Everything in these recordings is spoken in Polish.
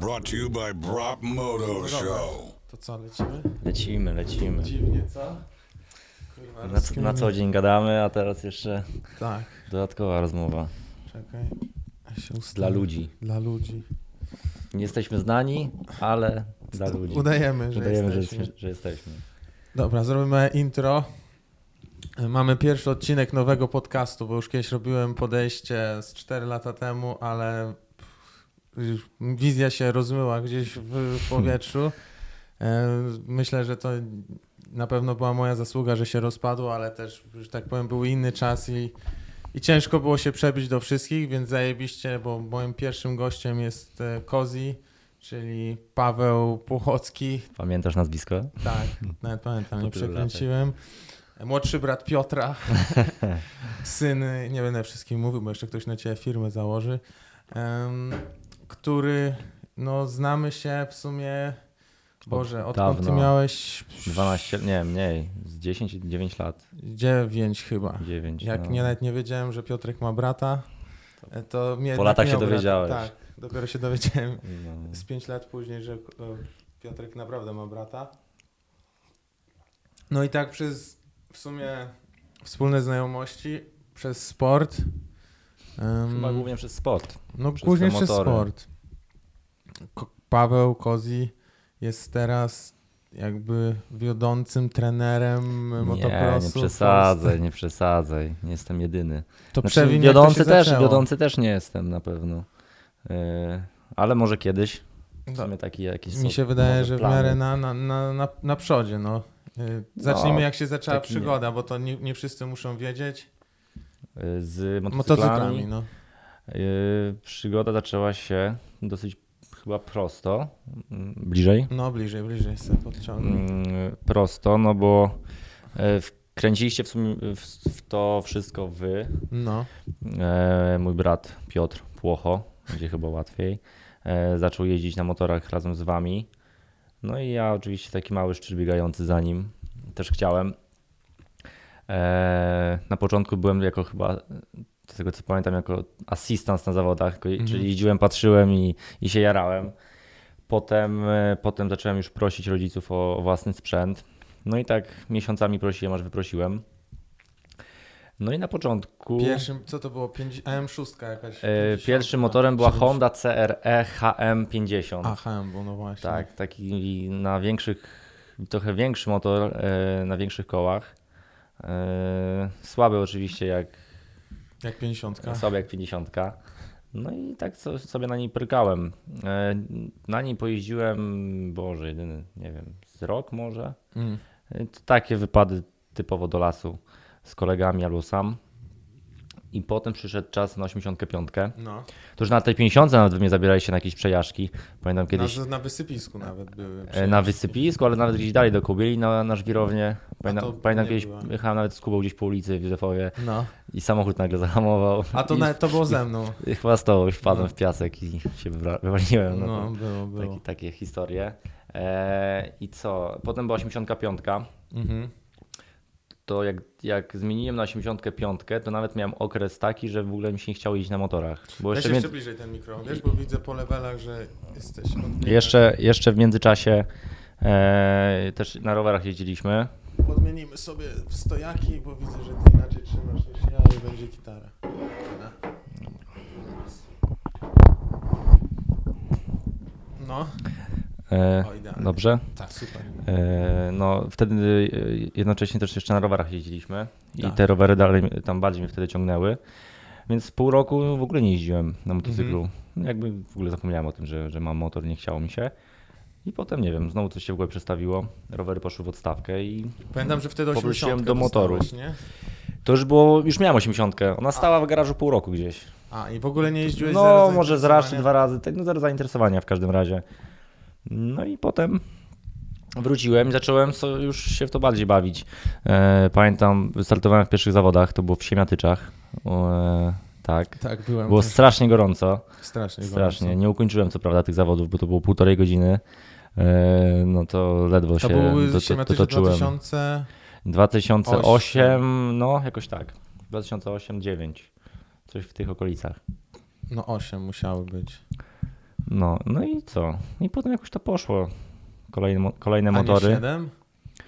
Brought to you by Brop Moto Show. To co, lecimy? Lecimy, lecimy. Dziwnie, co? Kurwa, Na, na co dzień gadamy, a teraz jeszcze Tak, dodatkowa rozmowa. czekaj. Ja się Dla ludzi. Dla ludzi. Nie jesteśmy znani, ale dla ludzi. Udajemy, że Udajemy, że, jesteśmy. jesteśmy- że jesteśmy. Dobra, zrobimy intro. Mamy pierwszy odcinek nowego podcastu, bo już kiedyś robiłem podejście z 4 lata temu, ale wizja się rozmyła gdzieś w powietrzu. E, Myślę, że to na pewno była moja zasługa, że się rozpadło, ale też, że tak powiem, był inny czas i, i ciężko było się przebić do wszystkich, więc zajebiście, bo moim pierwszym gościem jest e, Kozi, czyli Paweł Puchocki, Pamiętasz nazwisko? tak, nawet pamiętam, nie przekręciłem. Młodszy brat Piotra, syn, nie będę wszystkim mówił, bo jeszcze ktoś na ciebie firmę założy, który, no znamy się w sumie, Boże, odkąd ty dawno. miałeś 12, nie, mniej. Z 10, 9 lat. 9 chyba. 9. Jak no. nie, nawet nie wiedziałem, że Piotrek ma brata, e, to mnie Po jednak latach się miał brata. dowiedziałeś. Tak, dopiero się dowiedziałem No. z 5 lat później, że e, Piotrek naprawdę ma brata. No i tak przez w sumie wspólne znajomości, przez sport. Chyba głównie przez sport. no przez głównie przez sport. Paweł Kozi jest teraz jakby wiodącym trenerem motocrossu. nie przesadzaj, nie przesadzaj. Nie jestem jedyny. To Znaczy, wiodący też, zaczęło. wiodący też nie jestem na pewno. Yy, ale może kiedyś. W No, taki jakiś Mi się wydaje, że w miarę na, na, na, na, na przodzie. No. Y, Zacznijmy No, jak się zaczęła taki nie. przygoda, bo to nie, nie wszyscy muszą wiedzieć. Z motocyklami. Motocyklami, no. Yy, przygoda zaczęła się dosyć chyba prosto. Bliżej. No bliżej, bliżej sobie podciągnę. Mm, Prosto, no bo e, wkręciliście w, sumie w, to wszystko wy. No, E, mój brat Piotr Płocho, będzie chyba łatwiej. E, zaczął jeździć na motorach razem z wami. No i ja oczywiście taki mały szczur biegający za nim też chciałem. E, na początku byłem jako chyba, z tego co pamiętam, jako asystent na zawodach, Mhm. czyli jeździłem, patrzyłem i, i się jarałem. Potem, e, potem zacząłem już prosić rodziców o, o własny sprzęt. No i tak miesiącami prosiłem, aż wyprosiłem. No i na początku. pierwszym, co to było? Pięć- AM6 jakaś? E, 50, Pierwszym motorem była 70. Honda CRE HM50. Aha, bo no właśnie. Tak, taki na większych, trochę większy motor e, na większych kołach. E, Słaby oczywiście jak, Jak 50. słaby jak 50. No i tak so- sobie na niej prykałem. E, Na niej pojeździłem, Boże, jedyny, nie wiem, z rok może. Mm. E, to Takie wypady typowo do lasu z kolegami albo sam. I potem przyszedł czas na 85. No, To już na tej 50 nawet mnie zabieraliście na jakieś przejażdżki. Pamiętam kiedyś na, na wysypisku nawet były. e, na wysypisku, ale nawet gdzieś dalej do Kubieli na, na żwirownię. Pamiętam, pamiętam kiedyś była. jechałem nawet z Kubą gdzieś po ulicy w Józefowie No, i samochód nagle zahamował. a to, nawet, to było ze mną. i chyba z tobą wpadłem No. w piasek i się wywaliłem. No, No, było, było. taki, takie historie. E, I co? Potem była 85. Mhm. To jak, jak zmieniłem na 85, to nawet miałem okres taki, że w ogóle mi się nie chciało iść na motorach. Bo jeszcze, bliżej ten mikro, wiesz, bo widzę po levelach, że jesteś jeszcze, jeszcze w międzyczasie e, też na rowerach jeździliśmy. Podmienimy sobie w stojaki, bo widzę, że ty inaczej trzymasz niż ja i będzie gitara. No, E, o idealnie. dobrze? Tak, super. E, no wtedy e, jednocześnie też jeszcze na rowerach jeździliśmy i Tak. te rowery dalej tam bardziej mnie wtedy ciągnęły. Więc pół roku w ogóle nie jeździłem na motocyklu. Mhm. Jakby w ogóle zapomniałem o tym, że, że mam motor, nie chciało mi się. I potem nie wiem, znowu coś się w ogóle przestawiło. Rowery poszły w odstawkę i Pamiętam, że wtedy Powróciłem 80 do motoru. nie? to już było, już miałem 80. Ona stała w garażu pół roku gdzieś. A, i w ogóle nie jeździłeś No może z raz czy dwa razy, tak, no zero zainteresowania w każdym razie. No i potem wróciłem i zacząłem już się w to bardziej bawić. E, pamiętam, wystartowałem w pierwszych zawodach, to było w Siemiatyczach. E, tak. Tak, byłem. Było też. strasznie gorąco, strasznie. strasznie. gorąco. Nie ukończyłem co prawda tych zawodów, bo to było półtorej godziny. E, no to ledwo To się były do, do, Siemiatycze dotoczyłem. 2000... 2008, no jakoś tak. 2008-2009. Coś w tych okolicach. No 8 musiały być. No, no i co? I potem jakoś to poszło. Kolejne, kolejne A nie motory. 7?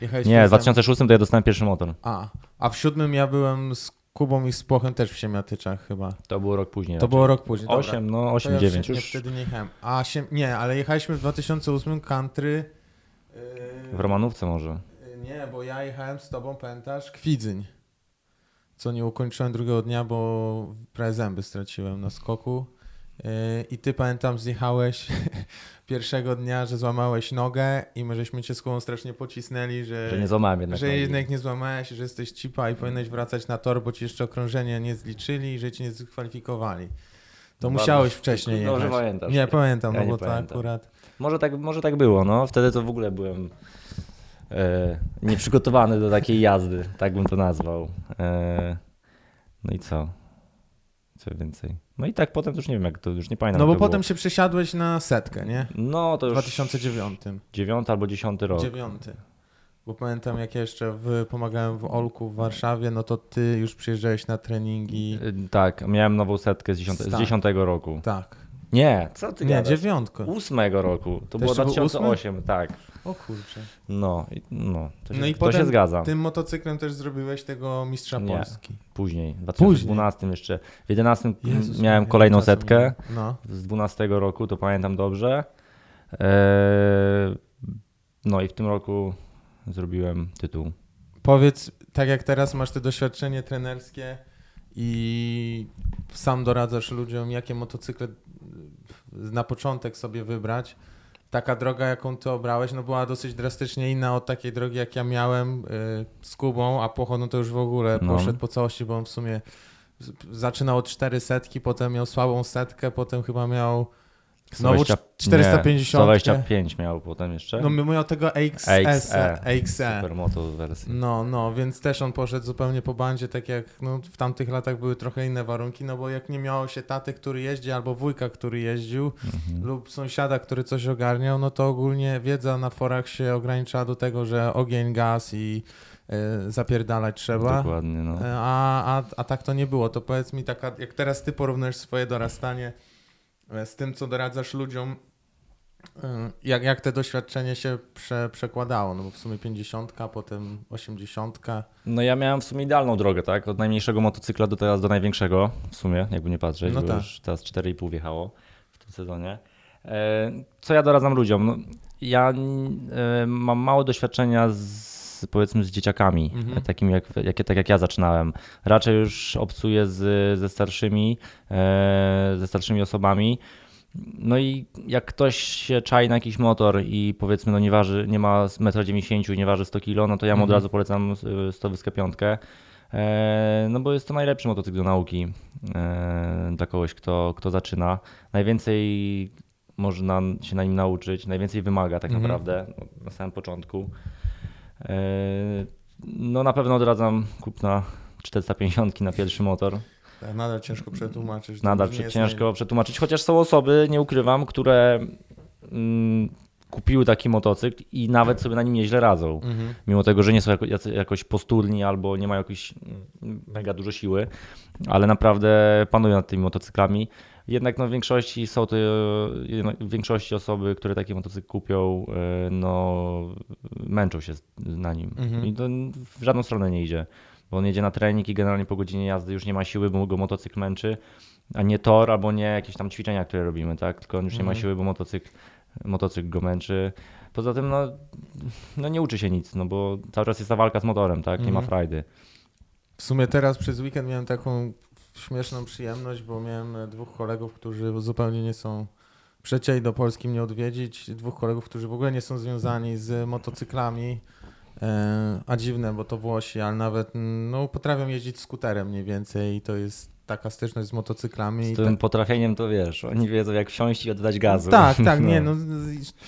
Jechałeś Nie, w tym 2006 to ja dostałem pierwszy motor. A, a w siódmym ja byłem z Kubą i z Płochem też w Siemiatyczach chyba. To było rok później. To było rok później. dobra. 8, no To 8, ja 9 nie, już wtedy nie jechałem. A się, nie, ale jechaliśmy w 2008 country. yy, w Romanówce może. yy, Nie, bo ja jechałem z tobą, pamiętasz, Kwidzyń. Co nie ukończyłem drugiego dnia, bo prawie zęby straciłem na skoku. I ty pamiętam, zjechałeś pierwszego dnia, że złamałeś nogę i my żeśmy cię z Kubą strasznie pocisnęli, że, Że nie złamałem jednak. że jednak nie złamałeś, że jesteś cipa i powinieneś wracać na tor, bo ci jeszcze okrążenie nie zliczyli i że cię nie zakwalifikowali. To Dobrze. musiałeś wcześniej Dobrze jechać. pamiętasz. Nie, pamiętam, Ja no bo to akurat... Może tak, może tak było, no. Wtedy to w ogóle byłem e, nieprzygotowany do takiej jazdy, tak bym to nazwał. E, no i co? Co więcej? No i tak potem już nie wiem, jak to już nie pamiętam. No bo potem było. się przesiadłeś na setkę, nie? No to W już 2009. 9 albo 10 rok. Dziewiąty. Bo pamiętam, jak jeszcze w, pomagałem w Olku w Warszawie, no to ty już przyjeżdżałeś na treningi. Y, Tak, miałem nową setkę z 10, z Tak. 10 roku. Tak. Nie, co ty Nie, gadasz? dziewiątko. 8 roku. To było jeszcze był 2008, tak. O kurczę. No, i- no, to się, No i to potem się zgadza. Tym motocyklem też zrobiłeś tego mistrza Nie. Polski. Później, w 2012 jeszcze. W 11 Jezus miałem kolejną setkę. No. z 12 roku, to pamiętam dobrze. Eee, no i w tym roku zrobiłem tytuł. Powiedz, tak jak teraz masz te doświadczenie trenerskie i sam doradzasz ludziom, jakie motocykle na początek sobie wybrać. Taka droga, jaką ty obrałeś, no była dosyć drastycznie inna od takiej drogi, jak ja miałem y, z Kubą, a Płocho, no to już w ogóle No. poszedł po całości, bo on w sumie zaczynał od 4 setki, potem miał słabą setkę, potem chyba miał znowu 120 450. Nie, 125 miał potem jeszcze. No miał tego AXS, AXE. AXE. Supermoto wersji. No, no, więc też on poszedł zupełnie po bandzie, tak jak no, w tamtych latach były trochę inne warunki, no bo jak nie miało się taty, który jeździ, albo wujka, który jeździł, Mhm. lub sąsiada, który coś ogarniał, no to ogólnie wiedza na forach się ograniczała do tego, że ogień, gaz i y, zapierdalać trzeba. Dokładnie, no. E, A, a, a tak to nie było. To powiedz mi, taka, jak teraz ty porównujesz swoje dorastanie e, z tym, co doradzasz ludziom, e, jak, jak te doświadczenie się prze, przekładało? No bo w sumie 50, potem 80. No ja miałem w sumie idealną drogę, tak? Od najmniejszego motocykla do teraz do największego, w sumie, jakby nie patrzeć, No bo tak. już teraz 4,5 wjechało w tym sezonie. E, Co ja doradzam ludziom? No, ja e, mam mało doświadczenia z powiedzmy z dzieciakami, Mhm. takimi jak, jak, tak jak ja zaczynałem. Raczej już obcuję z, ze starszymi, e, ze starszymi osobami. No i jak ktoś się czai na jakiś motor i powiedzmy no nie waży, nie ma 1,90 m i nie waży 100 kg, no to ja mu od Mhm. razu polecam y, 100 piątkę. E, No bo jest to najlepszy motocykl do nauki e, dla kogoś, kto, kto zaczyna. Najwięcej można się na nim nauczyć, najwięcej wymaga tak Mhm. naprawdę no, na samym początku. E, No na pewno odradzam kupna 450 na pierwszy motor. Tak, nadal ciężko przetłumaczyć. Nadal ciężko przetłumaczyć, chociaż są osoby, nie ukrywam, które mm, kupiły taki motocykl i nawet sobie na nim nieźle radzą. Mhm. Mimo tego, że nie są jako, jakoś posturni albo nie mają jakiejś mm, mega dużo siły, ale naprawdę panują nad tymi motocyklami. Jednak no, w większości są to jednak w większości osoby, które taki motocykl kupią, e, no, męczą się na nim. Mhm. I to w żadną stronę nie idzie. Bo on jedzie na trening i generalnie po godzinie jazdy już nie ma siły, bo go motocykl męczy, a nie tor albo nie jakieś tam ćwiczenia, które robimy, tak? Tylko on już nie ma Mhm. siły, bo motocykl, motocykl go męczy. Poza tym, no, no nie uczy się nic, no bo cały czas jest ta walka z motorem, tak? Nie ma Mhm. frajdy. W sumie teraz przez weekend miałem taką śmieszną przyjemność, bo miałem e, dwóch kolegów, którzy zupełnie nie są przecięli do Polski mnie odwiedzić. Dwóch kolegów, którzy w ogóle nie są związani z motocyklami. E, a dziwne, bo to Włosi, ale nawet no, potrafią jeździć skuterem mniej więcej i to jest taka styczność z motocyklami. Z tym tak- potrafieniem to wiesz, oni wiedzą jak wsiąść i oddać gazu. tak, tak, nie, no,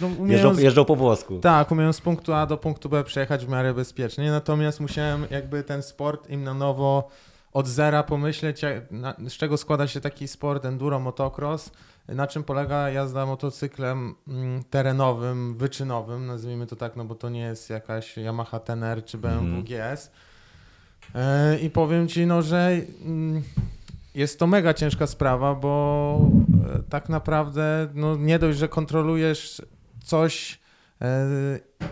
no umieją, jeżdżą po włosku. tak, umieją z punktu A do punktu B przejechać w miarę bezpiecznie, natomiast musiałem jakby ten sport im na nowo od zera pomyśleć, jak, na, z czego składa się taki sport enduro, motocross, na czym polega jazda motocyklem mm, terenowym, wyczynowym, nazwijmy to tak, no bo to nie jest jakaś Yamaha Tener czy BMW Mhm. GS. E, I powiem Ci, no, że mm, jest to mega ciężka sprawa, bo e, tak naprawdę no, nie dość, że kontrolujesz coś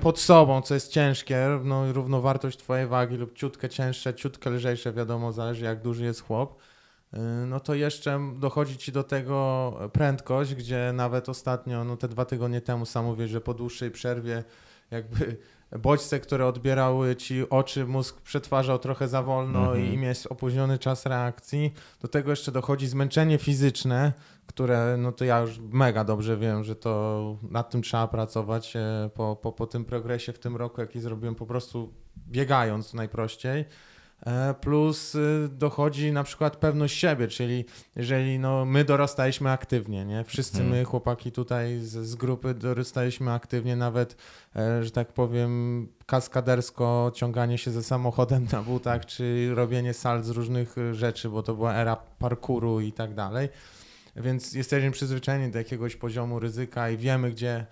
pod sobą, co jest ciężkie, no, równowartość twojej wagi lub ciutkę cięższe, ciutkę lżejsze, wiadomo, zależy jak duży jest chłop, e, no to jeszcze dochodzi ci do tego prędkość, gdzie nawet ostatnio, no te dwa tygodnie temu sam mówię, że po dłuższej przerwie jakby bodźce, które odbierały ci oczy, mózg przetwarzał trochę za wolno Mhm. i miałeś opóźniony czas reakcji. Do tego jeszcze dochodzi zmęczenie fizyczne, które, no to ja już mega dobrze wiem, że to nad tym trzeba pracować e, po, po, po tym progresie w tym roku, jaki zrobiłem po prostu biegając najprościej. E, Plus y, dochodzi na przykład pewność siebie, czyli jeżeli no, my dorastaliśmy aktywnie, nie? Wszyscy Mhm. my, chłopaki tutaj z, z grupy dorastaliśmy aktywnie, nawet, e, że tak powiem, kaskadersko ciąganie się ze samochodem na butach, czy robienie sal z różnych y, rzeczy, bo to była era parkouru i tak dalej. Więc jesteśmy przyzwyczajeni do jakiegoś poziomu ryzyka i wiemy, gdzie,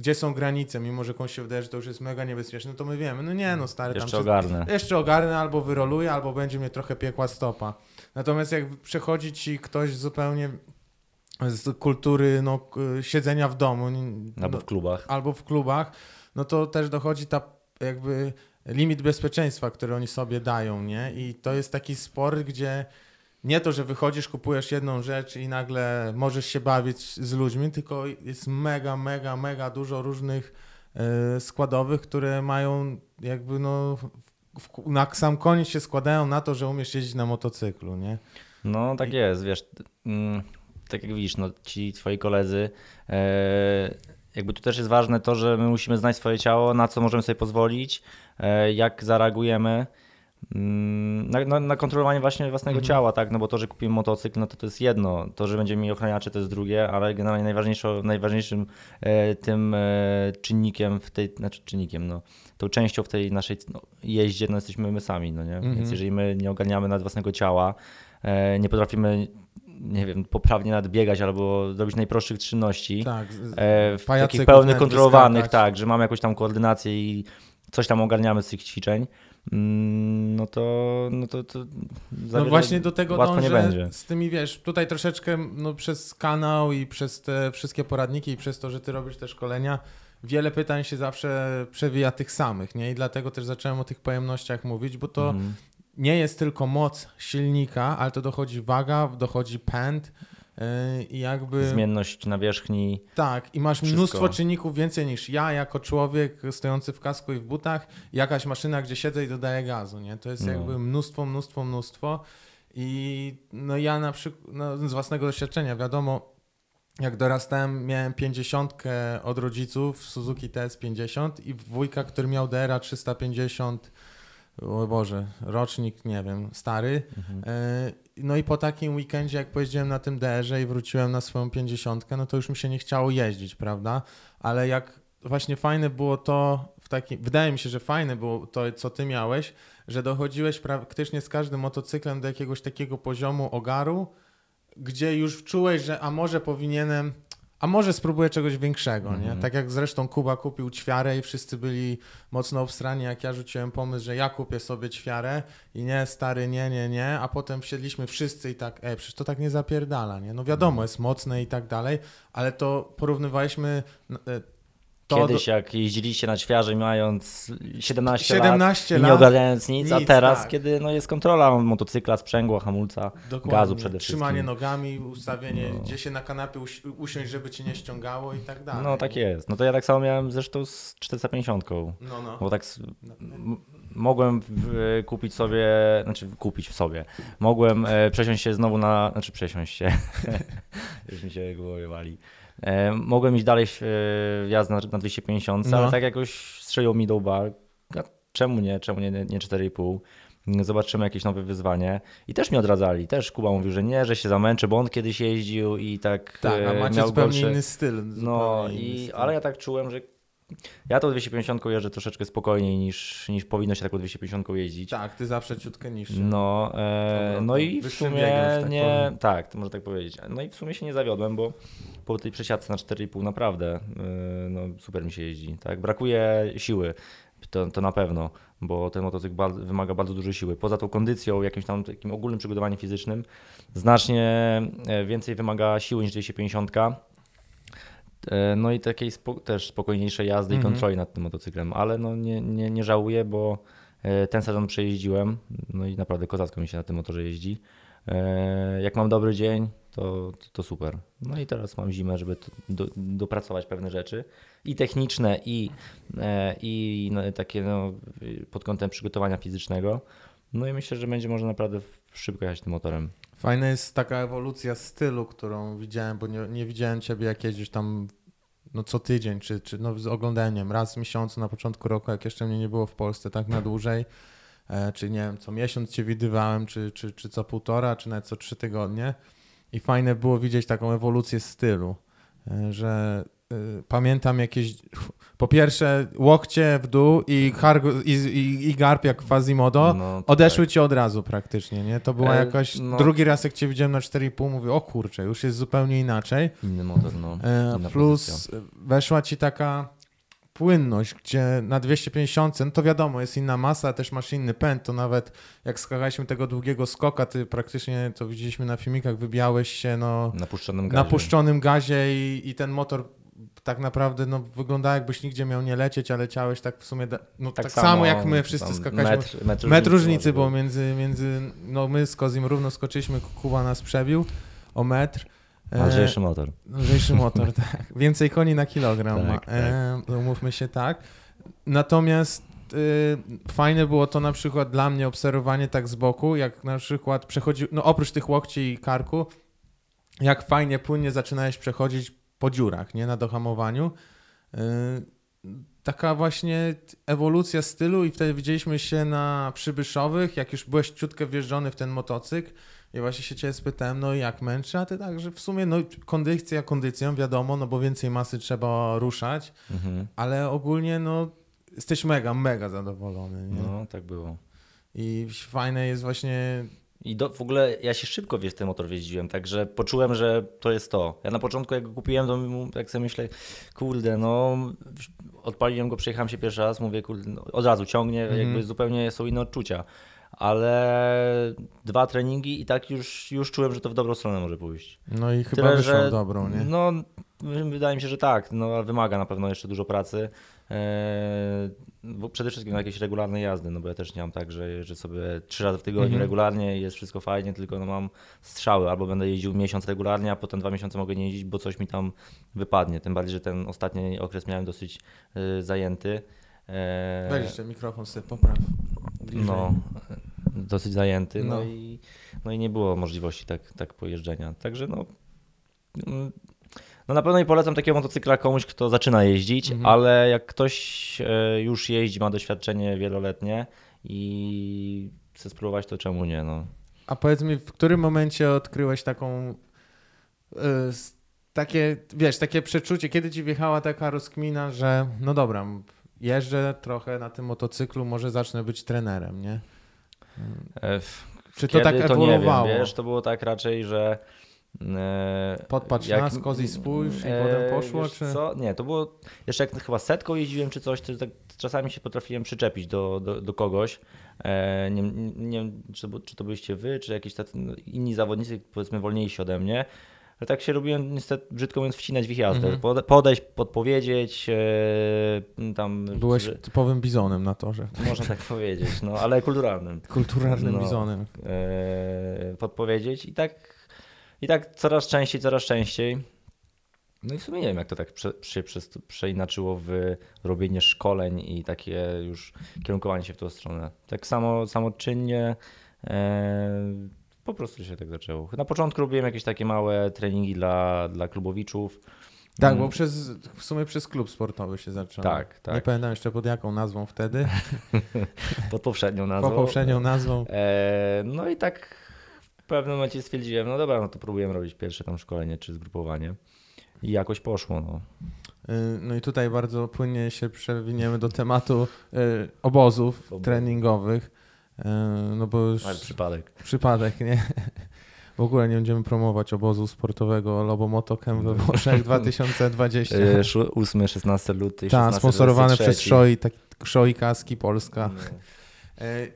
gdzie są granice, mimo że komuś się wydaje, że to już jest mega niebezpieczne, to my wiemy, no nie no stary, tam Jeszcze się- ogarnę. jeszcze ogarnę, albo wyroluję, albo będzie mnie trochę piekła stopa. Natomiast jak przechodzi ci ktoś zupełnie z kultury no, siedzenia w domu Albo w klubach. albo w klubach, no to też dochodzi ta jakby limit bezpieczeństwa, który oni sobie dają, nie? I to jest taki sport, gdzie nie to, że wychodzisz, kupujesz jedną rzecz i nagle możesz się bawić z ludźmi, tylko jest mega, mega, mega dużo różnych e, składowych, które mają jakby no w, na sam koniec się składają na to, że umiesz jeździć na motocyklu, nie? No tak jest, wiesz, mm, tak jak widzisz, no ci twoi koledzy, e, jakby tu też jest ważne to, że my musimy znać swoje ciało, na co możemy sobie pozwolić, e, jak zareagujemy. Mm, Na, na, na kontrolowanie właśnie własnego Mhm. ciała, tak? No bo to, że kupimy motocykl, no to to jest jedno. To, że będziemy mieli ochraniacze, to jest drugie, ale generalnie najważniejszą, najważniejszym e, tym e, czynnikiem w tej, znaczy czynnikiem, no, tą częścią w tej naszej no, jeździe, no jesteśmy my sami, no nie? Mhm. Więc jeżeli my nie ogarniamy nad własnego ciała, e, nie potrafimy, nie wiem, poprawnie nadbiegać albo robić najprostszych czynności, Tak. e, w takich pełnych, kontrolowanych, tak, że mamy jakąś tam koordynację i coś tam ogarniamy z tych ćwiczeń, no to, no to, to No właśnie do tego łatwo dążę nie będzie. z tymi, wiesz, tutaj troszeczkę no, przez kanał i przez te wszystkie poradniki i przez to, że ty robisz te szkolenia, wiele pytań się zawsze przewija tych samych, nie? I dlatego też zacząłem o tych pojemnościach mówić, bo to Mhm. nie jest tylko moc silnika, ale to dochodzi waga, dochodzi pęd i jakby... Zmienność nawierzchni, Tak, i masz Wszystko. mnóstwo czynników więcej niż ja jako człowiek stojący w kasku i w butach, jakaś maszyna, gdzie siedzę i dodaję gazu, nie? To jest No. jakby mnóstwo, mnóstwo, mnóstwo. I no ja na przykład, no z własnego doświadczenia, wiadomo, jak dorastałem, miałem 50 od rodziców, Suzuki TS50 i wujka, który miał DRA 350, o Boże, rocznik, nie wiem, stary. Mhm. E, No i po takim weekendzie, jak pojeździłem na tym DR-ze i wróciłem na swoją 50, no to już mi się nie chciało jeździć, prawda? Ale jak właśnie fajne było to, w takim, wydaje mi się, że fajne było to, co ty miałeś, że dochodziłeś praktycznie z każdym motocyklem do jakiegoś takiego poziomu ogaru, gdzie już czułeś, że a może powinienem, a może spróbuję czegoś większego, nie? Mhm. Tak jak zresztą Kuba kupił ćwiarę i wszyscy byli mocno obstrani, jak ja rzuciłem pomysł, że ja kupię sobie ćwiarę i nie, stary, nie, nie, nie, a potem wsiedliśmy wszyscy i tak, e, przecież to tak nie zapierdala, nie? No wiadomo, jest mocne i tak dalej, ale to porównywaliśmy e, to Kiedyś jak jeździliście na ćwiarze mając 17, 17 lat i nie lat, ogarniając nic, a nic, teraz tak. kiedy no, jest kontrola motocykla, sprzęgła, hamulca, Dokładnie. gazu przede wszystkim. Trzymanie nogami, ustawienie, No. gdzie się na kanapie usi- usiąść, żeby cię nie ściągało i tak dalej. No tak jest. No to ja tak samo miałem zresztą z 450. No, no. Bo tak m- mogłem w, kupić sobie, znaczy kupić sobie, mogłem e, przesiąść się znowu na, znaczy przesiąść się, już mi się głowie wali. E, mogłem iść dalej w e, jazdę na, na 250, No. ale tak jakoś strzelił mi do łba. Czemu nie? Czemu nie, nie 4,5? Zobaczymy jakieś nowe wyzwanie. I też mi odradzali. Też Kuba mówił, że nie, że się zamęczy, bo on kiedyś jeździł i tak, Tak, a e, macie miał zupełnie gorsze... inny styl. No, zupełnie inny i, styl. ale ja tak czułem, że ja to 250 jeżdżę troszeczkę spokojniej niż, niż powinno się taką 250 jeździć. Tak, ty zawsze ciutkę niższy. No, e, Dobra, no i w sumie tak nie, powiem. tak, można tak powiedzieć. No i w sumie się nie zawiodłem, bo po tej przesiadce na 4,5 naprawdę e, no, super mi się jeździ. Tak? Brakuje siły. to, to na pewno, bo ten motocykl bardzo, wymaga bardzo dużej siły. Poza tą kondycją, jakimś tam takim ogólnym przygotowaniem fizycznym, znacznie e, więcej wymaga siły niż 250. E, No i takiej spo, też spokojniejszej jazdy Mhm. i kontroli nad tym motocyklem, ale no nie, nie, nie żałuję, bo e, ten sezon przejeździłem, no i naprawdę kozacko mi się na tym motorze jeździ. E, Jak mam dobry dzień, to, to super. No i teraz mam zimę, żeby do, dopracować pewne rzeczy i techniczne, i, i no, takie no, pod kątem przygotowania fizycznego. No i myślę, że będzie można naprawdę szybko jechać tym motorem. Fajna jest taka ewolucja stylu, którą widziałem, bo nie, nie widziałem ciebie jak jeździsz tam no co tydzień, czy, czy no z oglądaniem, raz w miesiącu na początku roku, jak jeszcze mnie nie było w Polsce tak na dłużej, e, czy nie wiem, co miesiąc cię widywałem, czy, czy, czy co półtora, czy nawet co trzy tygodnie. I fajne było widzieć taką ewolucję stylu, e, że pamiętam jakieś, po pierwsze łokcie w dół i, hargu, i, i, i garb jak Quasimodo, No, to Odeszły ci od razu praktycznie, nie? To była E, jakaś. no. Drugi raz, jak cię widziałem na 4,5, mówię, o kurczę, już jest zupełnie inaczej. Tak, inny motor, no. E, plus pozycja. weszła ci taka płynność, gdzie na 250, no to wiadomo, jest inna masa, też masz inny pęd, to nawet jak skakaliśmy tego długiego skoka, ty praktycznie, to widzieliśmy na filmikach, wybijałeś się, no, Na puszczonym gazie. na puszczonym gazie i, i ten motor tak naprawdę no, wyglądał jakbyś nigdzie miał nie lecieć, a leciałeś tak w sumie, no, tak, samo, jak my wszyscy skakaliśmy. Metr, metr, Metr różnicy być. między, między, no my z Kozim równo skoczyliśmy, Kuba nas przebił o metr. E, Lżejszy motor. Lżejszy motor, tak. Więcej koni na kilogram. Tak, tak. E, umówmy się tak. Natomiast y, fajne było to na przykład dla mnie obserwowanie tak z boku, jak na przykład przechodził, no oprócz tych łokci i karku, jak fajnie, płynnie zaczynałeś przechodzić po dziurach, nie, na dohamowaniu. Y, taka właśnie ewolucja stylu i wtedy widzieliśmy się na Przybyszowych, jak już byłeś ciutkę wjeżdżony w ten motocykl i właśnie się cię spytałem, no jak męczy, a ty tak, że w sumie no kondycja kondycją, wiadomo, no bo więcej masy trzeba ruszać, Mhm. ale ogólnie no jesteś mega, mega zadowolony, nie? No, tak było. I fajne jest właśnie, I do, w ogóle ja się szybko wiesz, ten motor jeździłem, także poczułem, że to jest to. Ja na początku jak go kupiłem, to tak sobie myślę, kurde, no odpaliłem go, przejechałem się pierwszy raz, mówię, kurde, no, od razu ciągnie, Mhm. jakby zupełnie są inne odczucia. Ale dwa treningi i tak już, już czułem, że to w dobrą stronę może pójść. no i chyba Tyle, wyszło że- dobrą, nie? No, wydaje mi się, że tak. No, wymaga na pewno jeszcze dużo pracy. Bo przede wszystkim jakieś regularne jazdy, no bo ja też nie mam tak, że, że sobie trzy razy w tygodniu Mhm. regularnie i jest wszystko fajnie, tylko no mam strzały, albo będę jeździł miesiąc regularnie, a potem dwa miesiące mogę nie jeździć, bo coś mi tam wypadnie. Tym bardziej, że ten ostatni okres miałem dosyć y, zajęty. Eee, Weź jeszcze mikrofon sobie popraw. Bliżej. no, dosyć zajęty, no, No. i, no i nie było możliwości tak, tak pojeżdżenia. Także no, mm, no na pewno nie polecam takiego motocykla komuś, kto zaczyna jeździć, Mhm. ale jak ktoś e, już jeździ, ma doświadczenie wieloletnie i chce spróbować, to czemu nie? No. A powiedz mi, w którym momencie odkryłeś taką y, s- takie, wiesz, takie przeczucie, kiedy ci wjechała taka rozkmina, że no dobra, jeżdżę trochę na tym motocyklu, może zacznę być trenerem, nie? E, Czy to kiedy, tak to nie wiem, ewoluowało? wiesz, to było tak raczej, że e, Podpatrz nas, kozi spójrz i potem poszło, wiesz czy- Co? Nie, to było jeszcze jak chyba setką jeździłem czy coś, to tak czasami się potrafiłem przyczepić do, do, do kogoś. E, nie, wiem, czy, czy to byliście wy, czy jakieś tacy inni zawodnicy, powiedzmy wolniejsi ode mnie. Ale tak się robiłem niestety, brzydko mówiąc, wcinać w ich jazdę. Mhm. Pode- Podejść, podpowiedzieć, e, tam... Byłeś że- typowym bizonem na torze. Można tak powiedzieć, no ale kulturalnym. Kulturalnym No. bizonem. e, podpowiedzieć i tak, i tak coraz częściej, coraz częściej. No i w sumie nie wiem, jak to tak prze, się przeinaczyło w robienie szkoleń i takie już kierunkowanie się w tą stronę. Tak samo samoczynnie e, po prostu się tak zaczęło. Na początku robiłem jakieś takie małe treningi dla, dla klubowiczów. Tak, Mm, bo przez, w sumie przez klub sportowy się zaczęło. Tak, tak. Nie pamiętam jeszcze pod jaką nazwą wtedy, Pod poprzednią po nazwą. poprzednią nazwą. E, no i tak pewnym momencie stwierdziłem, no dobra, no to próbujemy robić pierwsze tam szkolenie czy zgrupowanie. I jakoś poszło, no. Y, No i tutaj bardzo płynnie się przewiniemy do tematu y, obozów treningowych. Y, No bo już Ale przypadek. przypadek, nie? W ogóle nie będziemy promować obozu sportowego Lobomotokem we Włoszech 2020. E, 8-16 luty. Tak, 16, sponsorowane przez 23. Shoei, tak, Krzoj Kaski Polska. E,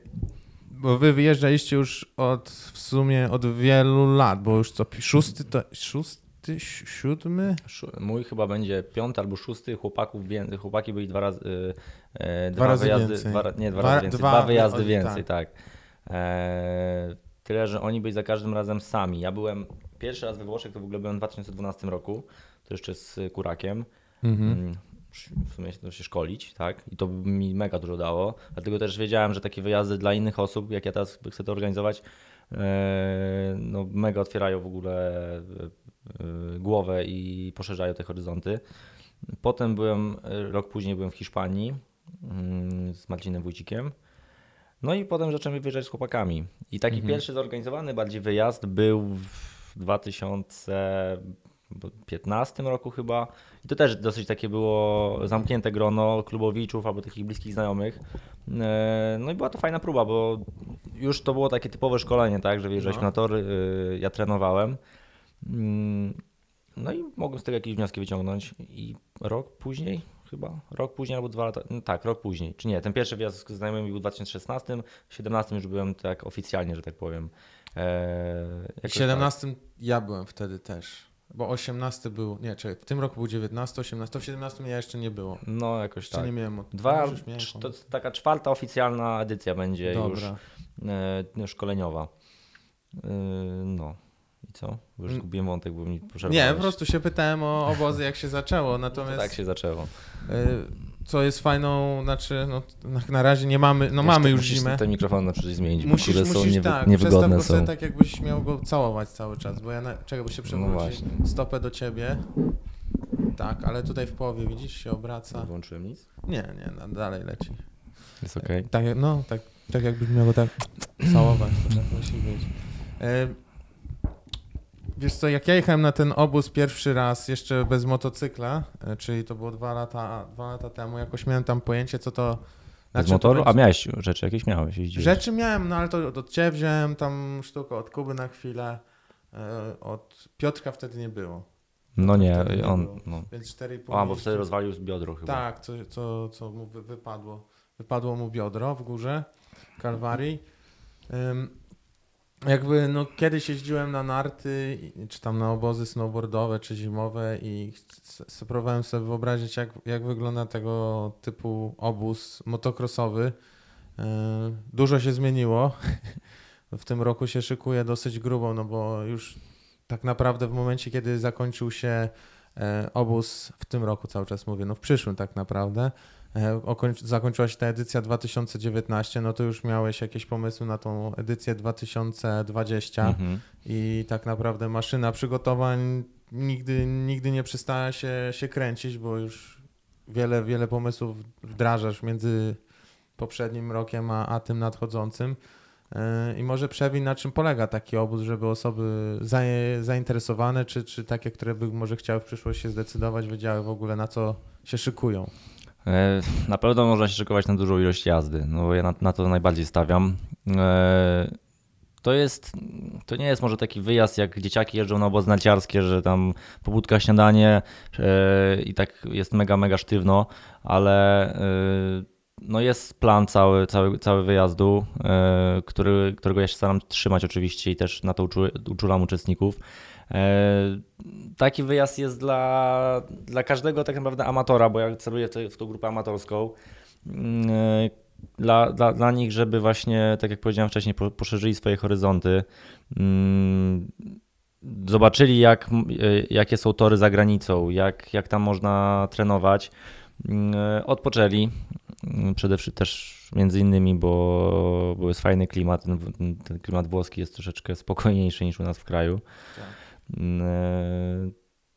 Bo wy wyjeżdżaliście już od w sumie od wielu lat, bo już co, szósty to, szósty, si- siódmy? Mój chyba będzie piąty albo szósty, chłopaków. Chłopaki byli dwa razy. y, e, Dwa razy wyjazdy, więcej. Dwa, nie, dwa, Dwa- razy więcej. dwa Dwa, wy- wyjazdy o, więcej, tak. E, tyle, że oni byli za każdym razem sami. Ja byłem pierwszy raz we Włoszech, to w ogóle byłem w 2012 roku, to jeszcze z Kurakiem. Mm, W sumie się szkolić, tak? I to by mi mega dużo dało. Dlatego też wiedziałem, że takie wyjazdy dla innych osób, jak ja teraz chcę to organizować, e, no mega otwierają w ogóle e, głowę i poszerzają te horyzonty. Potem byłem, e, rok później byłem w Hiszpanii mm, z Marcinem Wójcikiem. No i potem zacząłem wyjeżdżać z chłopakami. I taki pierwszy zorganizowany bardziej wyjazd był w 2015 roku chyba. I to też dosyć takie było zamknięte grono klubowiczów albo takich bliskich znajomych. E, No i była to fajna próba, bo już to było takie typowe szkolenie, tak, że wyjeżdżaliśmy No. na tory, y, ja trenowałem. Mm, No i mogłem z tego jakieś wnioski wyciągnąć. I rok później, chyba, rok później albo dwa lata, no tak, rok później. Czy nie, ten pierwszy wyjazd z znajomymi był w 2016, w 2017 już byłem tak oficjalnie, że tak powiem. E, W jakoś tak. 17 ja byłem wtedy też. Bo 18 był, nie, czekaj, w tym roku był 19, 18, to w 17 ja jeszcze nie było. No jakoś Jeszcze tak. nie miałem od Dwa, cz- to taka czwarta oficjalna edycja będzie już Dobra. e, szkoleniowa. E, no. I co? Bo już zgubiłem wątek, bo mi Nie, przerwałeś. po prostu się pytałem o obozy, jak się zaczęło, To natomiast tak się zaczęło. y, co jest fajną, znaczy, no, na, razie nie mamy, no mamy już musisz zimę. Ten mikrofon na przykład zmienić, Musisz, które są musisz niewy, tak, niewygodne są. tak jakbyś miał go całować cały czas, bo ja na, czego by się przewrócił? właśnie. Stopę do ciebie. Tak, ale tutaj w połowie widzisz, się obraca. Nie włączyłem nic? Nie, nie, no, dalej leci. Jest okej. Tak, jak- no, tak, tak jakbyś miał go tak całować, to tak musi być. Wiesz co, jak ja jechałem na ten obóz pierwszy raz, jeszcze bez motocykla, e, czyli to było dwa lata, dwa lata temu, jakoś miałem tam pojęcie, co to... czym to motoru? A miałeś rzeczy jakieś? Miałeś, jeździłeś. Rzeczy miałem, no ale to od ciebie wziąłem tam sztukę, od Kuby na chwilę, e, od Piotrka wtedy nie było, No nie, nie on... było. No. więc 4,5 A, bo wtedy rozwalił z biodro chyba. Tak, co, co, co mu wy- wypadło. Wypadło mu biodro w górze Kalwarii. Ym, jakby no, kiedyś jeździłem na narty, czy tam na obozy snowboardowe, czy zimowe i próbowałem sobie wyobrazić, jak, jak wygląda tego typu obóz motocrossowy. Yy, Dużo się zmieniło. W tym roku się szykuje dosyć grubo, no bo już tak naprawdę w momencie, kiedy zakończył się e, obóz w tym roku cały czas mówię, no w przyszłym tak naprawdę. E, zakończyła się ta edycja 2019, no to już miałeś jakieś pomysły na tą edycję 2020 Mhm. i tak naprawdę maszyna przygotowań nigdy, nigdy nie przestała się, się kręcić, bo już wiele, wiele pomysłów wdrażasz między poprzednim rokiem a, a tym nadchodzącym. E, I może przewin na czym polega taki obóz, żeby osoby za, zainteresowane, czy, czy takie, które by może chciały w przyszłości się zdecydować, wiedziały w ogóle na co się szykują. E, Na pewno można się szykować na dużą ilość jazdy, no ja na, na to najbardziej stawiam. E, To jest, to nie jest może taki wyjazd, jak dzieciaki jeżdżą na obozy że tam pobudka, śniadanie e, i tak jest mega, mega sztywno, ale no jest plan cały, cały, cały wyjazdu, który, którego ja się staram trzymać oczywiście i też na to uczu- uczulam uczestników. E, Taki wyjazd jest dla, dla każdego tak naprawdę amatora, bo ja celuję w, tą grupę amatorską. Mm, e, Dla, dla, dla nich, żeby właśnie, tak jak powiedziałem wcześniej, po, poszerzyli swoje horyzonty, mm, zobaczyli jak, e, jakie są tory za granicą, jak, jak tam można trenować, mm, odpoczęli. Przede wszystkim też między innymi, bo, bo jest fajny klimat. Ten, ten klimat włoski jest troszeczkę spokojniejszy niż u nas w kraju. E,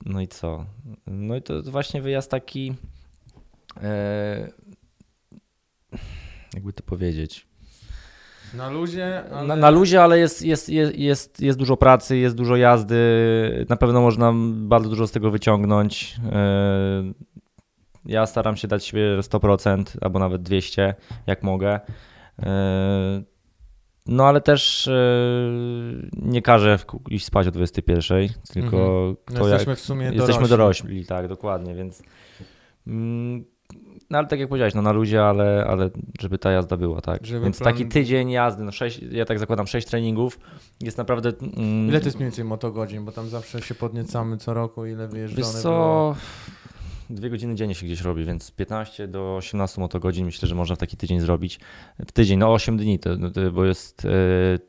No i co? No i to jest właśnie wyjazd taki. e, Jakby to powiedzieć. Na luzie, ale... Na, na luzie, ale jest, jest, jest, jest, jest dużo pracy, jest dużo jazdy. Na pewno można bardzo dużo z tego wyciągnąć. E, Ja staram się dać siebie 100% albo nawet 200, jak mogę. No ale też e, nie każę iść spać o 21, tylko Mhm. kto No, jak, jesteśmy w sumie Jesteśmy dorośli. dorośli, tak, dokładnie, więc mm, no ale tak jak powiedziałeś, no na luzie, ale, ale żeby ta jazda była, tak. Żeby Więc plan- taki tydzień jazdy, no sześć, ja tak zakładam, sześć treningów jest naprawdę... Mm, Ile to jest mniej więcej motogodzin? Bo tam zawsze się podniecamy co roku, ile wyjeżdżone Wiesz było. Dwie godziny dziennie się gdzieś robi, więc 15 do 18 motogodzin myślę, że można w taki tydzień zrobić. W tydzień, no 8 dni, to, no to, bo jest e,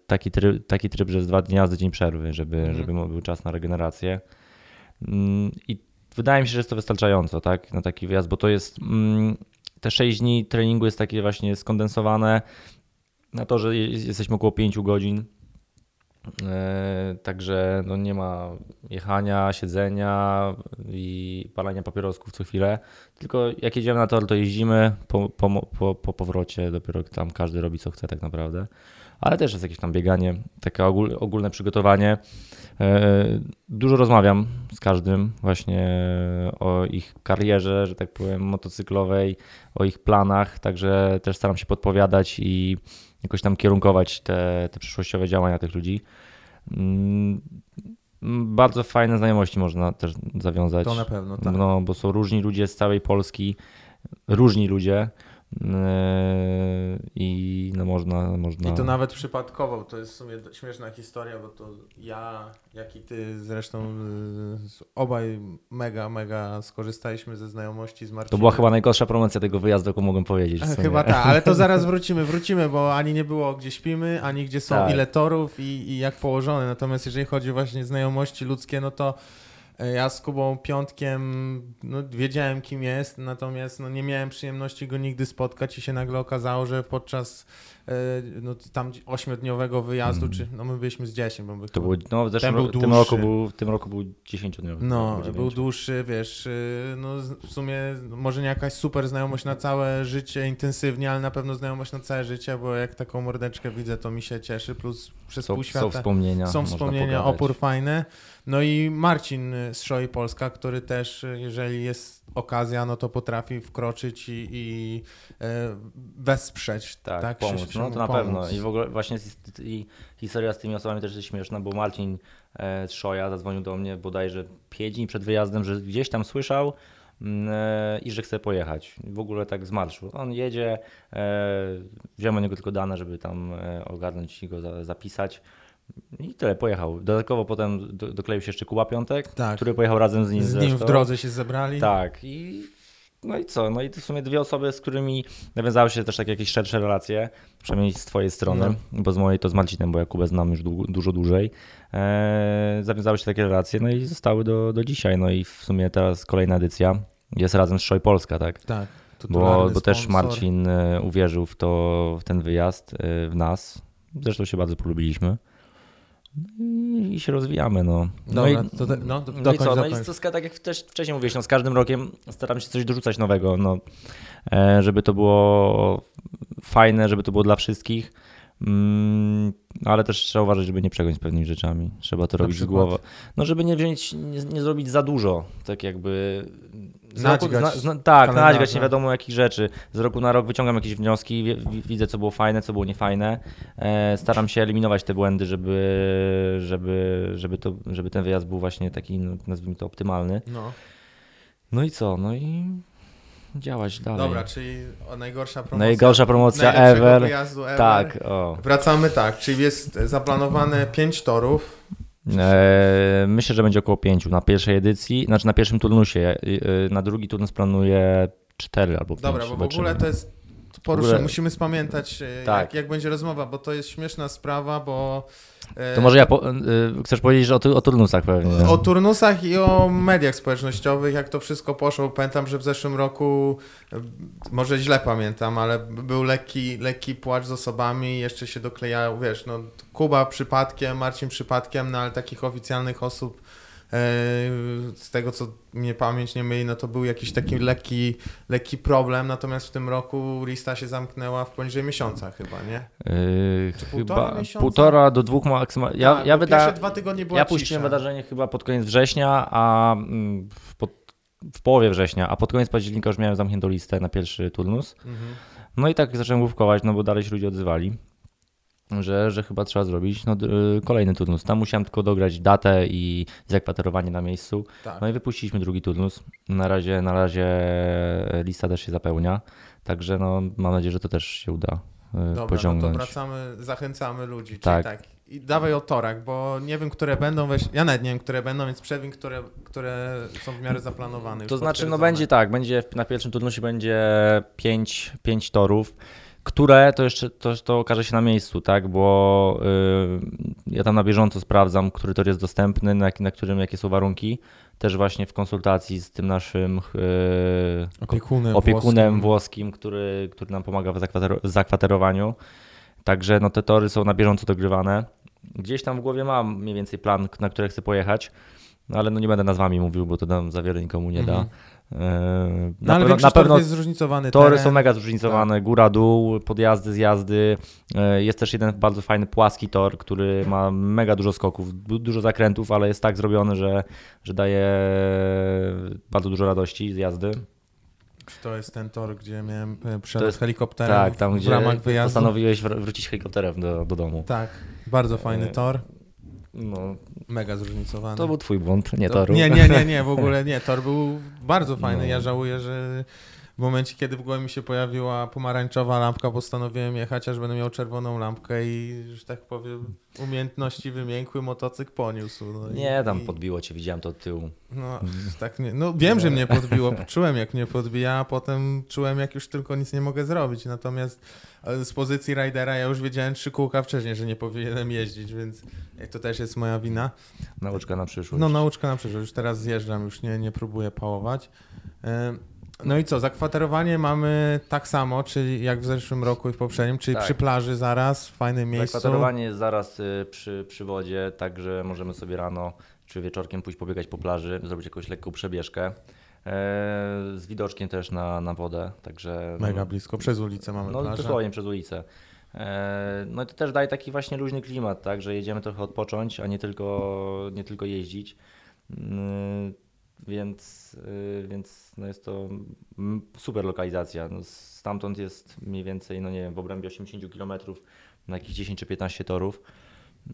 taki, tryb, taki tryb, że jest dwa dni jazdy, dzień przerwy, żeby, Mhm. żeby był czas na regenerację. Mm, I wydaje mi się, że jest to wystarczająco, tak, na taki wyjazd, bo to jest, mm, te 6 dni treningu jest takie właśnie skondensowane na to, że je- jesteśmy około 5 godzin, Także no nie ma jechania, siedzenia i palenia papierosków co chwilę. Tylko jak jedziemy na tor, to jeździmy. Po, po, po, po powrocie dopiero tam każdy robi co chce tak naprawdę. Ale też jest jakieś tam bieganie, takie ogól, ogólne przygotowanie. E, Dużo rozmawiam z każdym właśnie o ich karierze, że tak powiem, motocyklowej, o ich planach. Także też staram się podpowiadać i jakoś tam kierunkować te, te przyszłościowe działania tych ludzi. Mm, Bardzo fajne znajomości można też zawiązać. To na pewno, tak. No, bo są różni ludzie z całej Polski, różni ludzie i no można, można... I to nawet przypadkowo, to jest w sumie śmieszna historia, bo to ja, jak i ty zresztą y, obaj mega, mega skorzystaliśmy ze znajomości z Marcinem. To była chyba najgorsza promocja tego wyjazdu, jaką mogłem powiedzieć. Chyba tak, ale to zaraz wrócimy, wrócimy, bo ani nie było gdzie śpimy, ani gdzie są Tak. ile torów i, i jak położone. Natomiast jeżeli chodzi właśnie o znajomości ludzkie, no to ja z Kubą Piątkiem no, wiedziałem kim jest, natomiast no, nie miałem przyjemności go nigdy spotkać i się nagle okazało, że podczas e, no, tam ośmiodniowego wyjazdu, Mm. czy no my byliśmy z 10, bo To było, no, w zeszłym był roku, w tym roku był, w tym roku był 10-dniowy. No, albo był dziewięcio. dłuższy, wiesz, y, no w sumie może nie jakaś super znajomość na całe życie intensywnie, ale na pewno znajomość na całe życie, bo jak taką mordeczkę widzę, to mi się cieszy, plus przez Są, pół są świata wspomnienia. są wspomnienia, opór fajny. No i Marcin z Szoi Polska, który też, jeżeli jest okazja, no to potrafi wkroczyć i, i e, wesprzeć. Tak, Tak, pomóc. Się- się No to na pomóc. pewno. I w ogóle właśnie i historia z tymi osobami też jest śmieszna, bo Marcin e, z Szoja zadzwonił do mnie bodajże 5 dni przed wyjazdem, że gdzieś tam słyszał mm, e, i że chce pojechać. W ogóle tak z marszu. On jedzie, wziąłem od niego tylko dane, żeby tam ogarnąć i go za, zapisać. I tyle, pojechał. Dodatkowo potem do, dokleił się jeszcze Kuba Piątek, Tak. który pojechał razem z nim Z nim w zresztą. drodze się zebrali. Tak. I no i co? No i to w sumie dwie osoby, z którymi nawiązały się też takie jakieś szersze relacje, przynajmniej z twojej strony, bo z mojej to z Marcinem, bo Jakubę znam już dużo dłużej. Eee, zawiązały się takie relacje, no i zostały do, do dzisiaj. No i w sumie teraz kolejna edycja jest razem z Szoj Polska, tak? Tak. Bo, bo też. Marcin e, uwierzył w to, w ten wyjazd, e, w nas. Zresztą się bardzo polubiliśmy. I, i się rozwijamy, no. no Dobra, i, to te- no, do- no i co, no i to, tak jak też wcześniej mówiłeś, no z każdym rokiem staram się coś dorzucać nowego, no, e, żeby to było fajne, żeby to było dla wszystkich, mm, ale też trzeba uważać, żeby nie przegiąć z pewnymi rzeczami. Trzeba to robić z przykład? głowy. No, żeby nie wziąć, nie, nie zrobić za dużo, tak jakby... Nadźgać zna, zna, tak, nadźgać nie wiadomo jakich rzeczy. Z roku na rok wyciągam jakieś wnioski, wi- wi- widzę co było fajne, co było niefajne. E, staram się eliminować te błędy, żeby, żeby, żeby, to, żeby ten wyjazd był właśnie taki, no, nazwijmy to, optymalny. No. No i co? No i działać dalej. Dobra, czyli najgorsza promocja. Najgorsza promocja ever. ever. Tak, o. Wracamy tak, czyli jest zaplanowane 5 torów. E, myślę, że będzie około pięciu na pierwszej edycji, znaczy na pierwszym turnusie. E, e, na drugi turnus planuję cztery albo pięć. Dobra, bo w ogóle to jest ogóle- musimy spamiętać e, Tak. jak, jak będzie rozmowa, bo to jest śmieszna sprawa, bo e, To może ja po, e, chcesz powiedzieć że o, o turnusach pewnie. o turnusach i o mediach społecznościowych, jak to wszystko poszło. Pamiętam, że w zeszłym roku, może źle pamiętam, ale był lekki, lekki płacz z osobami, jeszcze się doklejają, wiesz, no Kuba przypadkiem, Marcin przypadkiem, no ale takich oficjalnych osób z tego, co mnie pamięć nie myli, no to był jakiś taki lekki, lekki problem, natomiast w tym roku lista się zamknęła w poniżej miesiąca chyba, nie? E, Czy półtora chyba miesiąca? półtora do dwóch maksymalnie. Ja, Tak, ja, wyda, Pierwsze dwa tygodnie była ja cisza. puściłem wydarzenie chyba pod koniec września, a mm, w, pod, w połowie września, a pod koniec października już miałem zamkniętą listę na pierwszy turnus. Mhm. No i tak zacząłem główkować, no bo dalej się ludzie odzywali. Że, że chyba trzeba zrobić no, y, kolejny turnus. Tam musiałem tylko dograć datę i zakwaterowanie na miejscu. Tak. No i wypuściliśmy drugi turnus. Na razie, na razie lista też się zapełnia, także no, mam nadzieję, że to też się uda y, Dobra, no pociągnąć. to wracamy, zachęcamy ludzi. Tak. tak. I dawaj o torach, bo nie wiem, które będą, weź, ja nawet nie wiem, które będą, więc przewin, które, które są w miarę zaplanowane. To znaczy, no będzie tak, będzie na pierwszym turnusie będzie pięć, pięć torów, które to jeszcze to, to okaże się na miejscu, tak? Bo y, ja tam na bieżąco sprawdzam, który tor jest dostępny, na, na którym jakie są warunki. Też właśnie w konsultacji z tym naszym y, Opiekunem, opiekunem włoskim. włoskim, który, który nam pomaga w zakwater- zakwaterowaniu. Także no, te tory są na bieżąco dogrywane. Gdzieś tam w głowie mam mniej więcej plan, na który chcę pojechać, no, ale no nie będę nazwami mówił, bo to nam za wiele nikomu nie da. Mhm. Eee, No, Na, ale pewno, na pewno jest zróżnicowany tory teren. są mega zróżnicowane, góra, dół, podjazdy, zjazdy. Eee, Jest też jeden bardzo fajny płaski tor, który ma mega dużo skoków, du- dużo zakrętów, ale jest tak zrobiony, że, że daje bardzo dużo radości z jazdy. Czy to jest ten tor, gdzie miałem e, przelot helikopterem Tak, tam w gdzie ramach wyjazdu? postanowiłeś wr- wrócić helikopterem do, do domu. Tak, bardzo fajny E, tor, No, mega zróżnicowany. to był twój błąd, nie To- toru. Nie, nie, nie, nie, w ogóle nie. Tor był bardzo fajny. No. Ja żałuję, że w momencie, kiedy w głowie mi się pojawiła pomarańczowa lampka, postanowiłem jechać, aż będę miał czerwoną lampkę i, że tak powiem, umiejętności wymiękły, motocykl poniósł. No i- Nie, tam i- podbiło cię, widziałem to od tyłu. No, tak nie, no wiem, że mnie podbiło, czułem jak mnie podbija, a potem czułem jak już tylko nic nie mogę zrobić. Natomiast e, z pozycji ridera ja już wiedziałem trzy kółka wcześniej, że nie powinienem jeździć, więc e, to też jest moja wina. Nauczka na przyszłość. No nauczka na przyszłość, już teraz zjeżdżam, już nie, nie próbuję pałować. No i co, zakwaterowanie mamy tak samo, czyli jak w zeszłym roku i w poprzednim, czyli Tak. przy plaży zaraz, w fajnym miejscu. Zakwaterowanie jest zaraz y, przy, przy wodzie, także możemy sobie rano czy wieczorkiem pójść pobiegać po plaży, zrobić jakąś lekką przebieżkę. E, z widoczkiem też na, na wodę, także... Mega no, blisko, przez ulicę mamy No plażę. dosłownie przez ulicę. E, No i to też daje taki właśnie luźny klimat, tak, że jedziemy trochę odpocząć, a nie tylko, nie tylko jeździć. Więc, y, więc no jest to super lokalizacja. No stamtąd jest mniej więcej, no nie wiem, w obrębie 80 km na jakieś 10 czy 15 torów.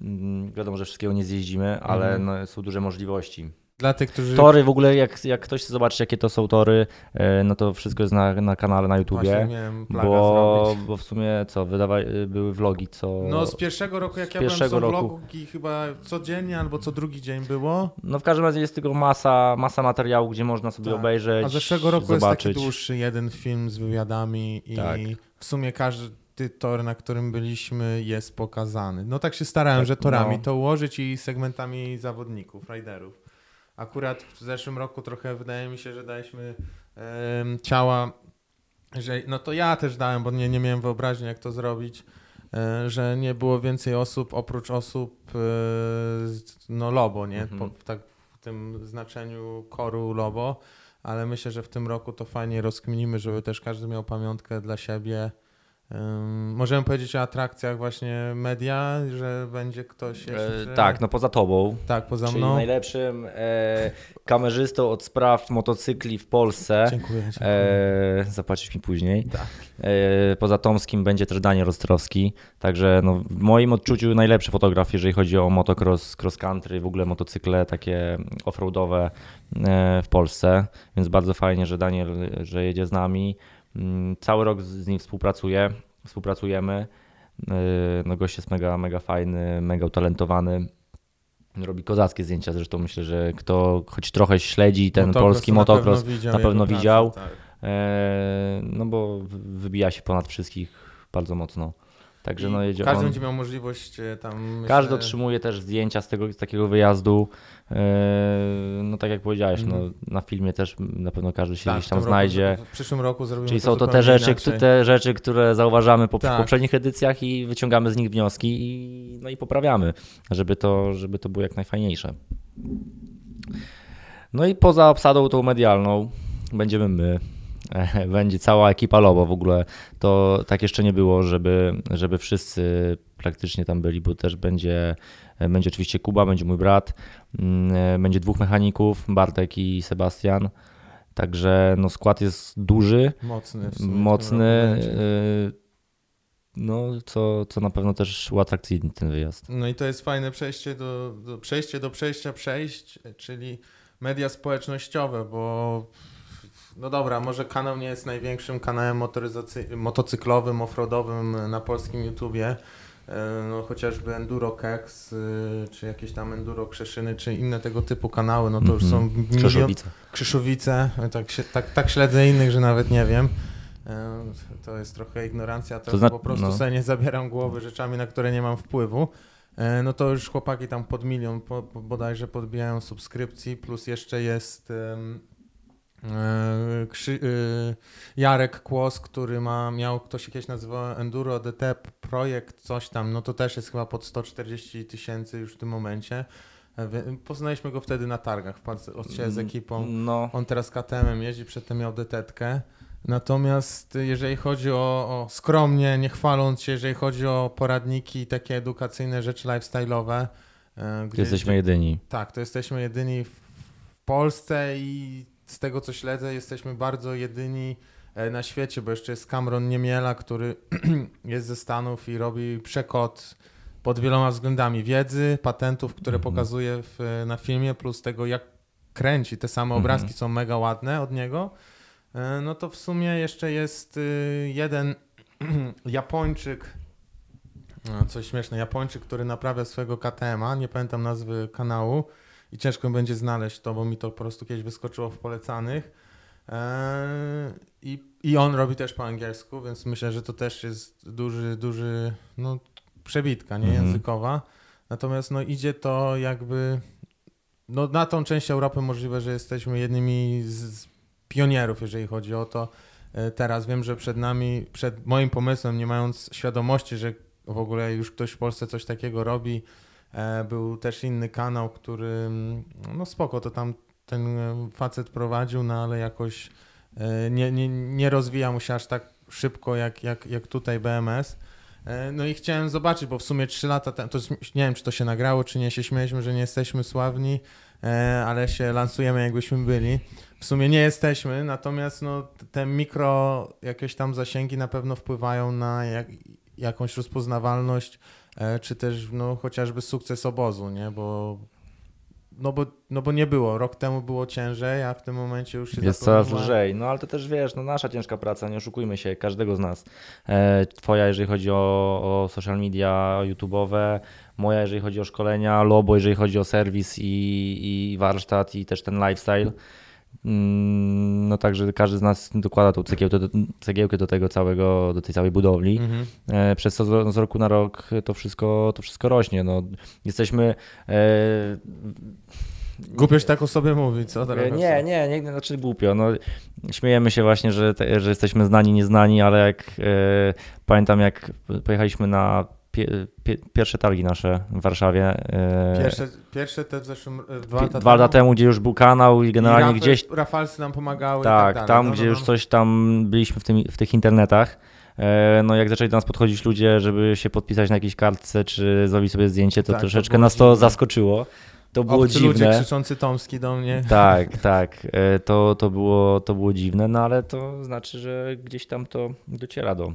Mm, Wiadomo, że wszystkiego nie zjeździmy, ale Mhm. no, są duże możliwości. Dla tych, którzy Tory w ogóle, jak, jak ktoś chce zobaczyć, jakie to są tory, e, no to wszystko jest na, na kanale na YouTubie. Bo, bo w sumie co, wydawa- były vlogi co. No z pierwszego roku, jak z ja byłem, pierwszego są roku. vlogi chyba codziennie albo co drugi dzień było. No w każdym razie jest tego masa, masa materiału, gdzie można sobie Tak. obejrzeć. A zeszłego roku zobaczyć. jest taki dłuższy jeden film z wywiadami i Tak. w sumie każdy tor, na którym byliśmy jest pokazany. No tak się starałem, Tak, że torami no. to ułożyć i segmentami zawodników, riderów. Akurat w zeszłym roku trochę wydaje mi się, że daliśmy em, ciała, że no to ja też dałem, bo nie, nie miałem wyobraźni jak to zrobić, e, że nie było więcej osób oprócz osób e, no Lobo, nie? Mhm. Po, tak w tym znaczeniu koru Lobo, ale myślę, że w tym roku to fajnie rozkminimy, żeby też każdy miał pamiątkę dla siebie. Możemy powiedzieć o atrakcjach właśnie media, że będzie ktoś jeszcze... E, tak, no poza tobą. Tak, poza czyli mną. najlepszym e, kamerzystą od spraw motocykli w Polsce. Dziękuję, dziękuję. E, zapłacisz mi później. Tak. E, poza Tomskim będzie też Daniel Ostrowski. Także no, w moim odczuciu najlepszy fotograf, jeżeli chodzi o motocross, cross country, w ogóle motocykle takie offroadowe e, w Polsce. Więc bardzo fajnie, że Daniel, że jedzie z nami. Mm, Cały rok z- nim współpracuję, współpracujemy. E, No gość jest mega, mega fajny, mega utalentowany. Robi kozackie zdjęcia, zresztą myślę, że kto choć trochę śledzi ten Motocross polski to na pewno motocross, widział na pewno pracę, widział. tak. E, no bo wybija się ponad wszystkich bardzo mocno. Także no jedzie Każdy on. będzie miał możliwość e, tam. Myślę, Każdy otrzymuje też zdjęcia z, tego, z takiego wyjazdu. E, no tak jak powiedziałeś, Mhm. no, na filmie też na pewno każdy się tak, gdzieś tam znajdzie. Roku, w przyszłym roku zrobimy Czyli to są to te rzeczy, inaczej. te rzeczy, które zauważamy po Tak. poprzednich edycjach i wyciągamy z nich wnioski i, no i poprawiamy, żeby to, żeby to było jak najfajniejsze. No i poza obsadą tą medialną będziemy my. Będzie cała ekipa Lobo w ogóle. To tak jeszcze nie było, żeby, żeby wszyscy praktycznie tam byli, bo też będzie, będzie oczywiście Kuba, będzie mój brat, mm, będzie dwóch mechaników, Bartek i Sebastian. Także no, skład jest duży, Mocny. mocny. y, no, co, co na pewno też uatrakcyjni ten wyjazd. No i to jest fajne przejście do, do, przejście do przejścia przejść, czyli media społecznościowe, bo no dobra, może kanał nie jest największym kanałem motoryzacy- motocyklowym, offroadowym na polskim YouTubie, e, no chociażby Enduro Kex, y, czy jakieś tam Enduro Krzeszyny, czy inne tego typu kanały, no to już są Mhm. milion, Krzeszowice. Krzyszowice, tak, się, tak, tak śledzę innych, że nawet nie wiem. E, To jest trochę ignorancja, to, To zna- po prostu no. sobie nie zabieram głowy rzeczami, na które nie mam wpływu. E, No to już chłopaki tam pod milion po, bodajże podbijają subskrypcji, plus jeszcze jest e, Krzy, e, Jarek Kłos, który ma, miał, ktoś się kiedyś nazywał Enduro DT Projekt, coś tam, no to też jest chyba pod 140 tysięcy już w tym momencie. E, Poznaliśmy go wtedy na targach, od siebie z ekipą. No, On teraz KTM jeździ, przedtem miał detetkę. Natomiast jeżeli chodzi o, o skromnie, nie chwaląc się, jeżeli chodzi o poradniki, takie edukacyjne rzeczy lifestyle'owe, e, gdzie, jesteśmy jedyni. tak, to jesteśmy jedyni w Polsce i z tego co śledzę, jesteśmy bardzo jedyni e, na świecie, bo jeszcze jest Cameron Niemiela, który jest ze Stanów i robi przekod pod wieloma względami wiedzy, patentów, które Mhm. pokazuje w, na filmie, plus tego jak kręci. Te same Mhm. obrazki są mega ładne od niego. E, No to w sumie jeszcze jest y, jeden Japończyk, coś śmieszne, Japończyk, który naprawia swojego KTM-a, nie pamiętam nazwy kanału i ciężko będzie znaleźć to, bo mi to po prostu kiedyś wyskoczyło w polecanych. Eee, I, I on robi też po angielsku, więc myślę, że to też jest duży, duży, no przebitka, nie, Mhm. językowa. Natomiast no idzie to jakby, no na tą część Europy możliwe, że jesteśmy jednymi z, pionierów, jeżeli chodzi o to. E, Teraz wiem, że przed nami, przed moim pomysłem, nie mając świadomości, że w ogóle już ktoś w Polsce coś takiego robi, był też inny kanał, który, no spoko, to tam ten e, facet prowadził, no ale jakoś e, nie, nie, nie rozwija mu się aż tak szybko jak, jak, jak tutaj BMS. E, No i chciałem zobaczyć, bo w sumie 3 lata to nie wiem, czy to się nagrało, czy nie, się śmieliśmy, że nie jesteśmy sławni, e, ale się lansujemy, jakbyśmy byli. W sumie nie jesteśmy, natomiast no, te mikro jakieś tam zasięgi na pewno wpływają na jak, jakąś rozpoznawalność, e, czy też no, chociażby sukces obozu, nie? Bo, no, bo, no bo nie było. Rok temu było ciężej, a w tym momencie już się Jest coraz lżej, no ale to też wiesz, no nasza ciężka praca, nie oszukujmy się, każdego z nas. E, twoja, jeżeli chodzi o, o social media YouTube'owe, moja, jeżeli chodzi o szkolenia, Lobo, jeżeli chodzi o serwis i, i warsztat i też ten lifestyle. Mm, No także każdy z nas dokłada tą cegiełkę do, cegiełkę do tego całego, do tej całej budowli. Mhm. E, Przez to z z roku na rok to wszystko, to wszystko rośnie. No, jesteśmy. E, Głupio się tak o sobie mówi, co teraz? E, Nie, nie, nie, znaczy głupio. No, śmiejemy się właśnie, że, że jesteśmy znani, nieznani, ale jak e, pamiętam, jak pojechaliśmy na pie, pie, pierwsze targi nasze w Warszawie. E, Pierwsze, pierwsze te w zeszłym e, dwa lata dwa lata temu, gdzie już był kanał i generalnie I gdzieś. Rafalscy nam pomagały. Tak, tak tam No, gdzie no, już no. coś tam byliśmy w, tym, w tych internetach. e, No jak zaczęli do nas podchodzić ludzie, żeby się podpisać na jakiejś kartce, czy zrobić sobie zdjęcie, to Tak, to troszeczkę było nas to dziwne. zaskoczyło. To było Obcy ludzie dziwne. krzyczący Tomski do mnie. Tak, tak. To, to, było, to było dziwne, no ale to znaczy, że gdzieś tam to dociera do,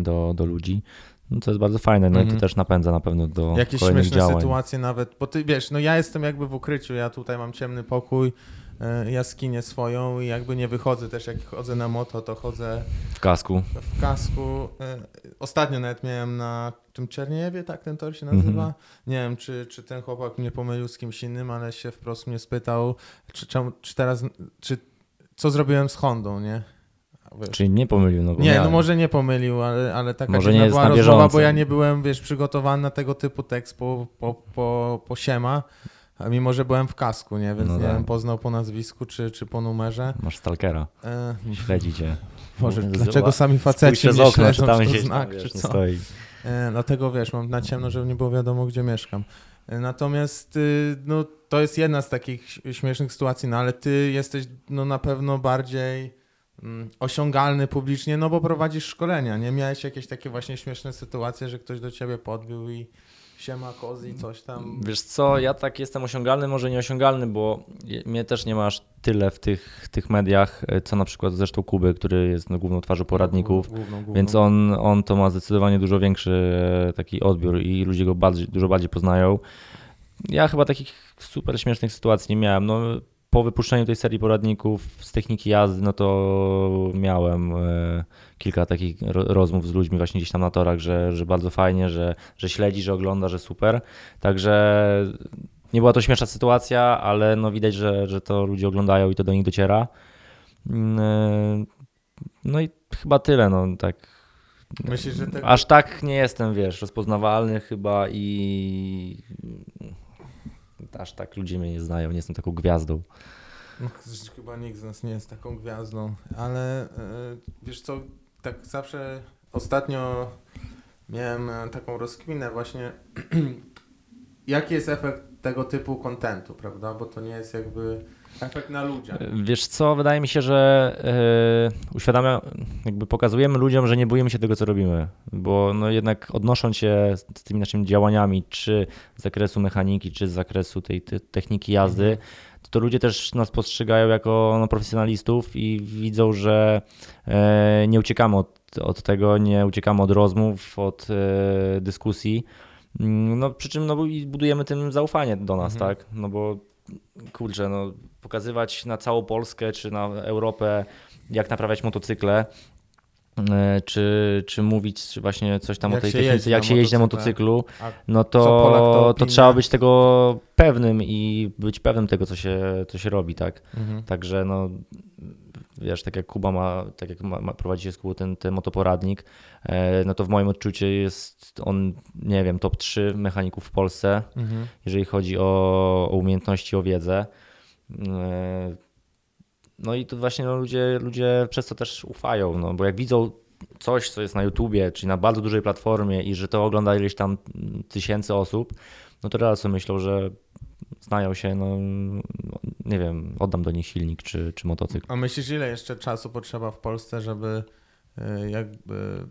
do, do ludzi. No to jest bardzo fajne, no i Mhm. to też napędza na pewno do Jakieś kolejnych śmieszne działań. sytuacje nawet, bo ty wiesz, no ja jestem jakby w ukryciu, ja tutaj mam ciemny pokój, e, jaskinię swoją i jakby nie wychodzę też, jak chodzę na moto, to chodzę W kasku. w kasku. E, Ostatnio nawet miałem na tym Czerniewie, tak ten tor się nazywa. Mhm. Nie wiem, czy, czy ten chłopak mnie pomylił z kimś innym, ale się wprost mnie spytał, czy, czy teraz, czy co zrobiłem z Hondą, nie? Wiesz, Czyli nie pomylił, no bo Nie, no może nie pomylił, ale, ale taka Może nie jest była rozmowa, bo ja nie byłem, wiesz, przygotowany na tego typu tekst po, po, po, po siema, a mimo że byłem w kasku, nie? Więc No nie tak. wiem, poznał po nazwisku czy, czy po numerze. Masz stalkera, E, śledzi cię. Boże, dlaczego sami faceci nie czy śledzą, czy gdzieś znak, wiesz, czy co? stoi. E, dlatego wiesz, mam na ciemno, żeby nie było wiadomo, gdzie mieszkam. E, Natomiast y, no, to jest jedna z takich śmiesznych sytuacji, no ale ty jesteś no, na pewno bardziej osiągalny publicznie, no bo prowadzisz szkolenia, nie? Miałeś jakieś takie właśnie śmieszne sytuacje, że ktoś do ciebie podbił i siema kozi, coś tam. Wiesz co, ja tak jestem osiągalny, może nieosiągalny, bo mnie też nie ma aż tyle w tych, tych mediach, e, co na przykład zresztą Kuby, który jest no, główną twarzą poradników. Główną, główną. Więc on, on to ma zdecydowanie dużo większy e, taki odbiór i ludzie go bardziej, dużo bardziej poznają. Ja chyba takich super śmiesznych sytuacji nie miałem. No, po wypuszczeniu tej serii poradników z techniki jazdy, no to miałem e, kilka takich ro, rozmów z ludźmi właśnie gdzieś tam na torach, że, że bardzo fajnie, że, że śledzi, że ogląda, że super. Także nie była to śmieszna sytuacja, ale no widać, że, że to ludzie oglądają i to do nich dociera. Mm, e, No i chyba tyle, no tak. Myślisz, że te... Aż tak nie jestem, wiesz, rozpoznawalny chyba i aż tak ludzie mnie nie znają, nie jestem taką gwiazdą. No, chyba nikt z nas nie jest taką gwiazdą, ale e, wiesz co, tak zawsze ostatnio miałem e, taką rozkminę właśnie, jaki jest efekt tego typu kontentu, prawda? Bo to nie jest jakby efekt na ludziach. Wiesz co, wydaje mi się, że yy, jakby pokazujemy ludziom, że nie boimy się tego, co robimy, bo no jednak odnosząc się z tymi naszymi działaniami, czy z zakresu mechaniki, czy z zakresu tej, tej techniki jazdy, to, to ludzie też nas postrzegają jako no, profesjonalistów i widzą, że e, nie uciekamy od, od tego, nie uciekamy od rozmów, od e, dyskusji. Mm, No, przy czym no, budujemy tym zaufanie do nas, Mhm. tak? No bo kurczę, no, pokazywać na całą Polskę czy na Europę, jak naprawiać motocykle, e, czy, czy mówić czy właśnie coś tam Jak o tej technice, jak się jeździ na motocyklu, no to to, to trzeba być tego pewnym i być pewnym tego, co się, co się robi, tak? Mhm. Także no, wiesz, tak jak Kuba ma, tak jak ma, ma prowadzi się z Kubą ten, ten motoporadnik, e, no to w moim odczuciu jest on, nie wiem, top 3 mechaników w Polsce, Mhm. jeżeli chodzi o, o umiejętności, o wiedzę. E, No i to właśnie no, ludzie, ludzie przez to też ufają, no, bo jak widzą coś, co jest na YouTubie, czyli na bardzo dużej platformie i że to ogląda ileś tam tysięcy osób, no to raz sobie myślą, że znają się, no nie wiem, oddam do nich silnik czy, czy motocykl. A myślisz, ile jeszcze czasu potrzeba w Polsce, żeby e, jakby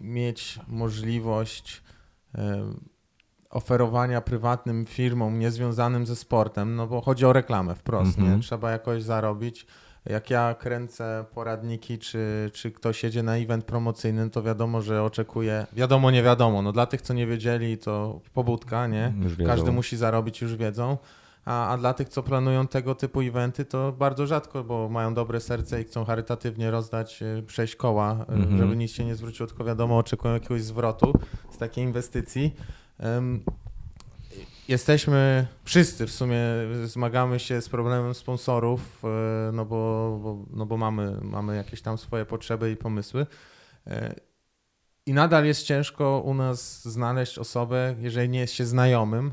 mieć możliwość e, oferowania prywatnym firmom niezwiązanym ze sportem, no bo chodzi o reklamę wprost, Mhm. nie? Trzeba jakoś zarobić. Jak ja kręcę poradniki, czy, czy ktoś jedzie na event promocyjny, to wiadomo, że oczekuje, wiadomo, nie wiadomo, no dla tych, co nie wiedzieli, to pobudka, nie? Każdy musi zarobić, już wiedzą. A, a dla tych, co planują tego typu eventy, to bardzo rzadko, bo mają dobre serce i chcą charytatywnie rozdać przejść koła, e, Mhm. żeby nic się nie zwróciło, tylko wiadomo, oczekują jakiegoś zwrotu z takiej inwestycji. Em, Jesteśmy wszyscy w sumie zmagamy się z problemem sponsorów, e, no bo, bo, no bo mamy, mamy jakieś tam swoje potrzeby i pomysły. E, I nadal jest ciężko u nas znaleźć osobę, jeżeli nie jest się znajomym,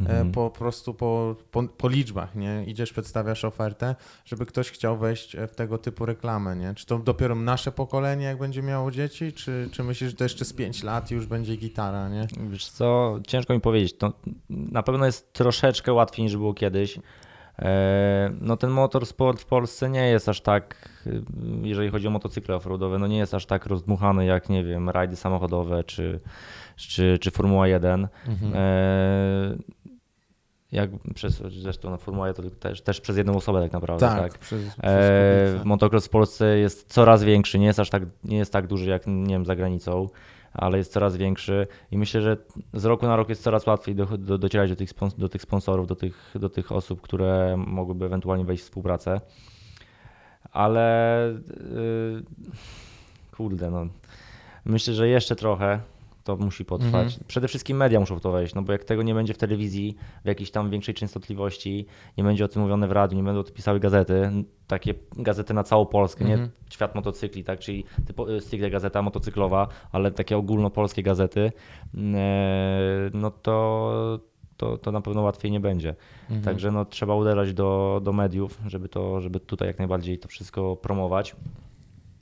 Mhm. po prostu po, po, po liczbach, nie? Idziesz, przedstawiasz ofertę, żeby ktoś chciał wejść e, w tego typu reklamę, nie? Czy to dopiero nasze pokolenie, jak będzie miało dzieci, czy, czy myślisz, że to jeszcze z 5 lat i już będzie gitara, nie? Wiesz co, ciężko mi powiedzieć. To na pewno jest troszeczkę łatwiej niż było kiedyś. E, No ten motorsport w Polsce nie jest aż tak, y, jeżeli chodzi o motocykle offroadowe, no nie jest aż tak rozdmuchany jak, nie wiem, rajdy samochodowe czy, czy, czy Formuła 1. E, Jak przez, zresztą na Formuła 1 to też, też przez jedną osobę tak naprawdę, tak? tak, przez, przez E, motocross w Polsce jest coraz większy, nie jest aż tak, nie jest tak duży jak nie wiem, za granicą, ale jest coraz większy i myślę, że z roku na rok jest coraz łatwiej do, do, docierać do tych, do tych sponsorów, do tych, do tych osób, które mogłyby ewentualnie wejść w współpracę. Ale yy, kurde, no. Myślę, że jeszcze trochę to musi potrwać. Mhm. Przede wszystkim media muszą w to wejść, no bo jak tego nie będzie w telewizji, w jakiejś tam większej częstotliwości, nie będzie o tym mówione w radiu, nie będą o tym pisały gazety, takie gazety na całą Polskę, Mhm. nie świat motocykli, tak, czyli typo, stricte gazeta motocyklowa, ale takie ogólnopolskie gazety, e, no to, to, to na pewno łatwiej nie będzie. Mhm. Także no, trzeba uderzać do, do mediów, żeby, to, żeby tutaj jak najbardziej to wszystko promować.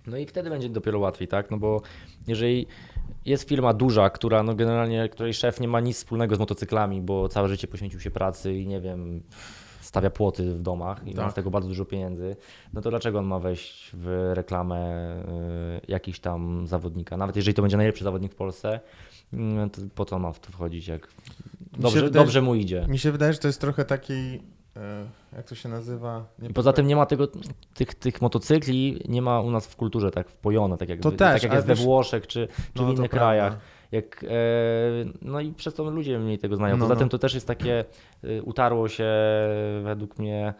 No i wtedy będzie dopiero łatwiej, tak? No bo jeżeli jest firma duża, która no generalnie, której szef nie ma nic wspólnego z motocyklami, bo całe życie poświęcił się pracy i nie wiem, stawia płoty w domach i ma Tak. z tego bardzo dużo pieniędzy, no to dlaczego on ma wejść w reklamę y, jakiś tam zawodnika? Nawet jeżeli to będzie najlepszy zawodnik w Polsce, mm, to po co ma w to wchodzić, jak dobrze, wydaje- dobrze mu idzie. Mi się wydaje, że to jest trochę taki, jak to się nazywa? Nie I poza tym nie ma tego, tych, tych motocykli nie ma u nas w kulturze tak wpojone, tak jak, To tak też, jak ale jest we Włoszech czy, czy No, w innych krajach. Jak, e, no i przez to ludzie mniej tego znają. No, Poza no. tym to też jest takie, y, utarło się według mnie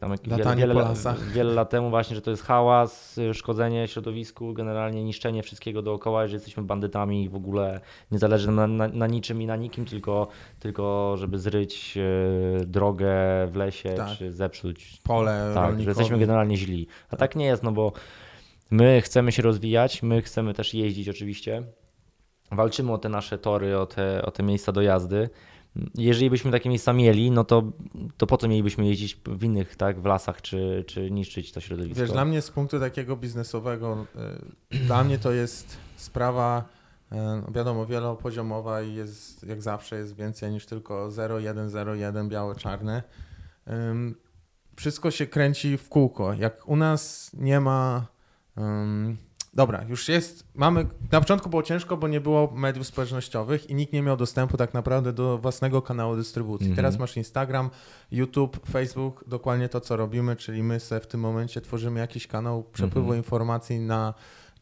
tam jak wiele, Latanie wiele, po la- lasach. wiele lat temu właśnie, że to jest hałas, y, szkodzenie środowisku, generalnie niszczenie wszystkiego dookoła, że jesteśmy bandytami i w ogóle nie zależy nam na, na, niczym i na nikim, tylko, tylko żeby zryć y, drogę w lesie Tak. czy zepsuć Pole tak, że jesteśmy generalnie źli. A tak nie jest, no bo my chcemy się rozwijać, my chcemy też jeździć oczywiście. Walczymy o te nasze tory, o te, o te miejsca do jazdy. Jeżeli byśmy takie miejsca mieli, no to, to po co mielibyśmy jeździć w innych, tak, w lasach, czy, czy niszczyć to środowisko? Wiesz, dla mnie z punktu takiego biznesowego, y, dla mnie to jest sprawa, y, wiadomo, wielopoziomowa i jest, jak zawsze, jest więcej niż tylko 0, 1, 0, 1, białe-czarne. Ym, Wszystko się kręci w kółko. Jak u nas nie ma. ym, Dobra, już jest. Mamy. Na początku było ciężko, bo nie było mediów społecznościowych i nikt nie miał dostępu tak naprawdę do własnego kanału dystrybucji. Mhm. Teraz masz Instagram, YouTube, Facebook, dokładnie to, co robimy, czyli my sobie w tym momencie tworzymy jakiś kanał przepływu Mhm. informacji na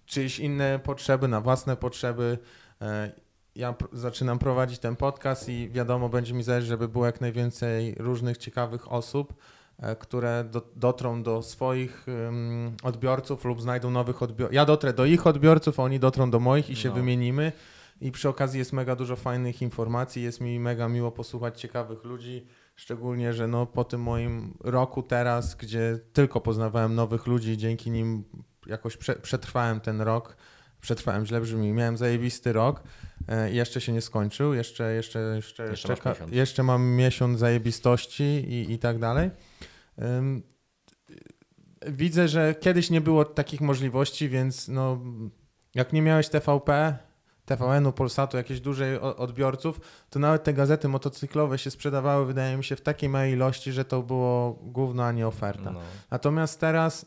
czyjeś inne potrzeby, na własne potrzeby. E, Ja zaczynam prowadzić ten podcast i wiadomo, będzie mi zależeć, żeby było jak najwięcej różnych ciekawych osób, które do, dotrą do swoich ym, odbiorców lub znajdą nowych odbiorców. Ja dotrę do ich odbiorców, a oni dotrą do moich i się No. wymienimy. I przy okazji jest mega dużo fajnych informacji, jest mi mega miło posłuchać ciekawych ludzi, szczególnie, że no po tym moim roku teraz, gdzie tylko poznawałem nowych ludzi dzięki nim jakoś prze, przetrwałem ten rok, przetrwałem, źle brzmi, miałem zajebisty rok, e, i jeszcze się nie skończył, jeszcze, jeszcze, jeszcze, Jeszcze miesiąc. jeszcze mam miesiąc zajebistości i, i tak dalej. Widzę, że kiedyś nie było takich możliwości, więc no, jak nie miałeś TVP, TVN-u, Polsatu, jakichś dużej odbiorców, to nawet te gazety motocyklowe się sprzedawały, wydaje mi się, w takiej małej ilości, że to było gówno, a nie oferta. No. Natomiast teraz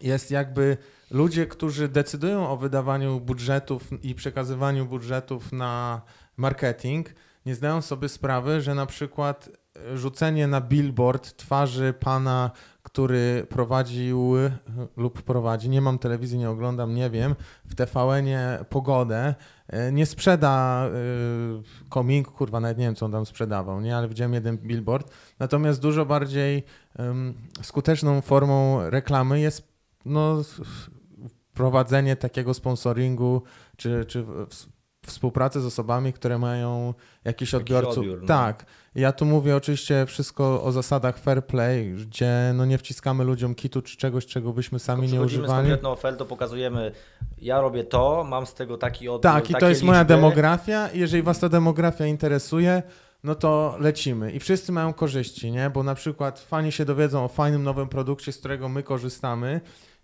jest jakby ludzie, którzy decydują o wydawaniu budżetów i przekazywaniu budżetów na marketing, nie zdają sobie sprawy, że na przykład e, rzucenie na billboard twarzy pana, który prowadził e, lub prowadzi, nie mam telewizji, nie oglądam, nie wiem, w TVN-ie pogodę, e, nie sprzeda kominku, kurwa, nawet nie wiem, co on tam sprzedawał, nie, ale widziałem jeden billboard. Natomiast dużo bardziej skuteczną formą reklamy jest no, prowadzenie takiego sponsoringu, czy, czy współpracy z osobami, które mają jakiś odbiorców. odbiór, no. Tak. Ja tu mówię oczywiście wszystko o zasadach fair play, gdzie no nie wciskamy ludziom kitu czy czegoś, czego byśmy sami nie Przychodzimy z używali. konkretną ofertą, pokazujemy, ja robię to, mam z tego taki odbiór, Tak, i to jest moja liczby. demografia. i Jeżeli was ta demografia interesuje, no to lecimy. I wszyscy mają korzyści, nie? Bo na przykład fani się dowiedzą o fajnym nowym produkcie, z którego my korzystamy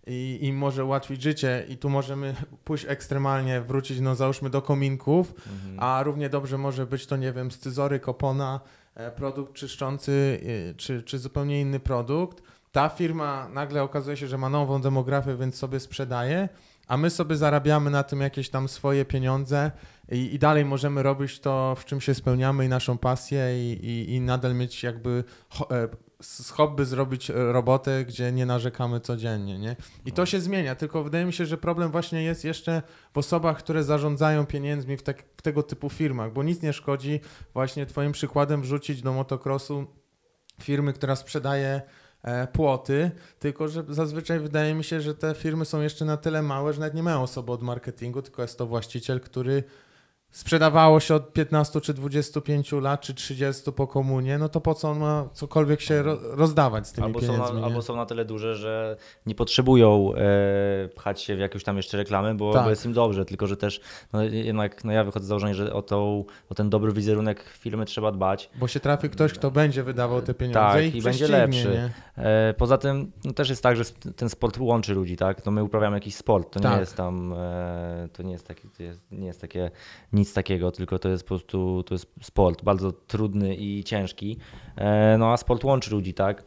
i im może ułatwić życie i tu możemy pójść ekstremalnie, wrócić, no załóżmy do kominków, Mhm. a równie dobrze może być to, nie wiem, scyzory, kopona, e, produkt czyszczący e, czy, czy zupełnie inny produkt. Ta firma nagle okazuje się, że ma nową demografię, więc sobie sprzedaje, a my sobie zarabiamy na tym jakieś tam swoje pieniądze i, i dalej możemy robić to, w czym się spełniamy i naszą pasję i, i, i nadal mieć jakby e, z hobby zrobić e, robotę, gdzie nie narzekamy codziennie, nie? I to się zmienia, tylko wydaje mi się, że problem właśnie jest jeszcze w osobach, które zarządzają pieniędzmi w, tak, w tego typu firmach, bo nic nie szkodzi właśnie twoim przykładem wrzucić do motocrossu firmy, która sprzedaje e, płoty, tylko że zazwyczaj wydaje mi się, że te firmy są jeszcze na tyle małe, że nawet nie mają osoby od marketingu, tylko jest to właściciel, który sprzedawało się od 15 czy 25 lat, czy 30 po komunie, no to po co on ma cokolwiek się ro rozdawać z tymi Albo są, pieniędzmi? na, nie? albo są na tyle duże, że nie potrzebują e, pchać się w jakąś tam jeszcze reklamę, bo, Tak. bo jest im dobrze, tylko że też no, jednak no, ja wychodzę z założenia, że o, tą, o ten dobry wizerunek firmy trzeba dbać. Bo się trafi ktoś, kto będzie wydawał te pieniądze Tak, i, i będzie lepszy. Nie? E, poza tym no, też jest tak, że ten sport łączy ludzi, tak? No my uprawiamy jakiś sport, to Tak. nie jest tam, e, to nie jest, taki, to jest, nie jest takie nic takiego, tylko to jest po prostu to jest sport, bardzo trudny i ciężki. E, no a sport łączy ludzi, tak?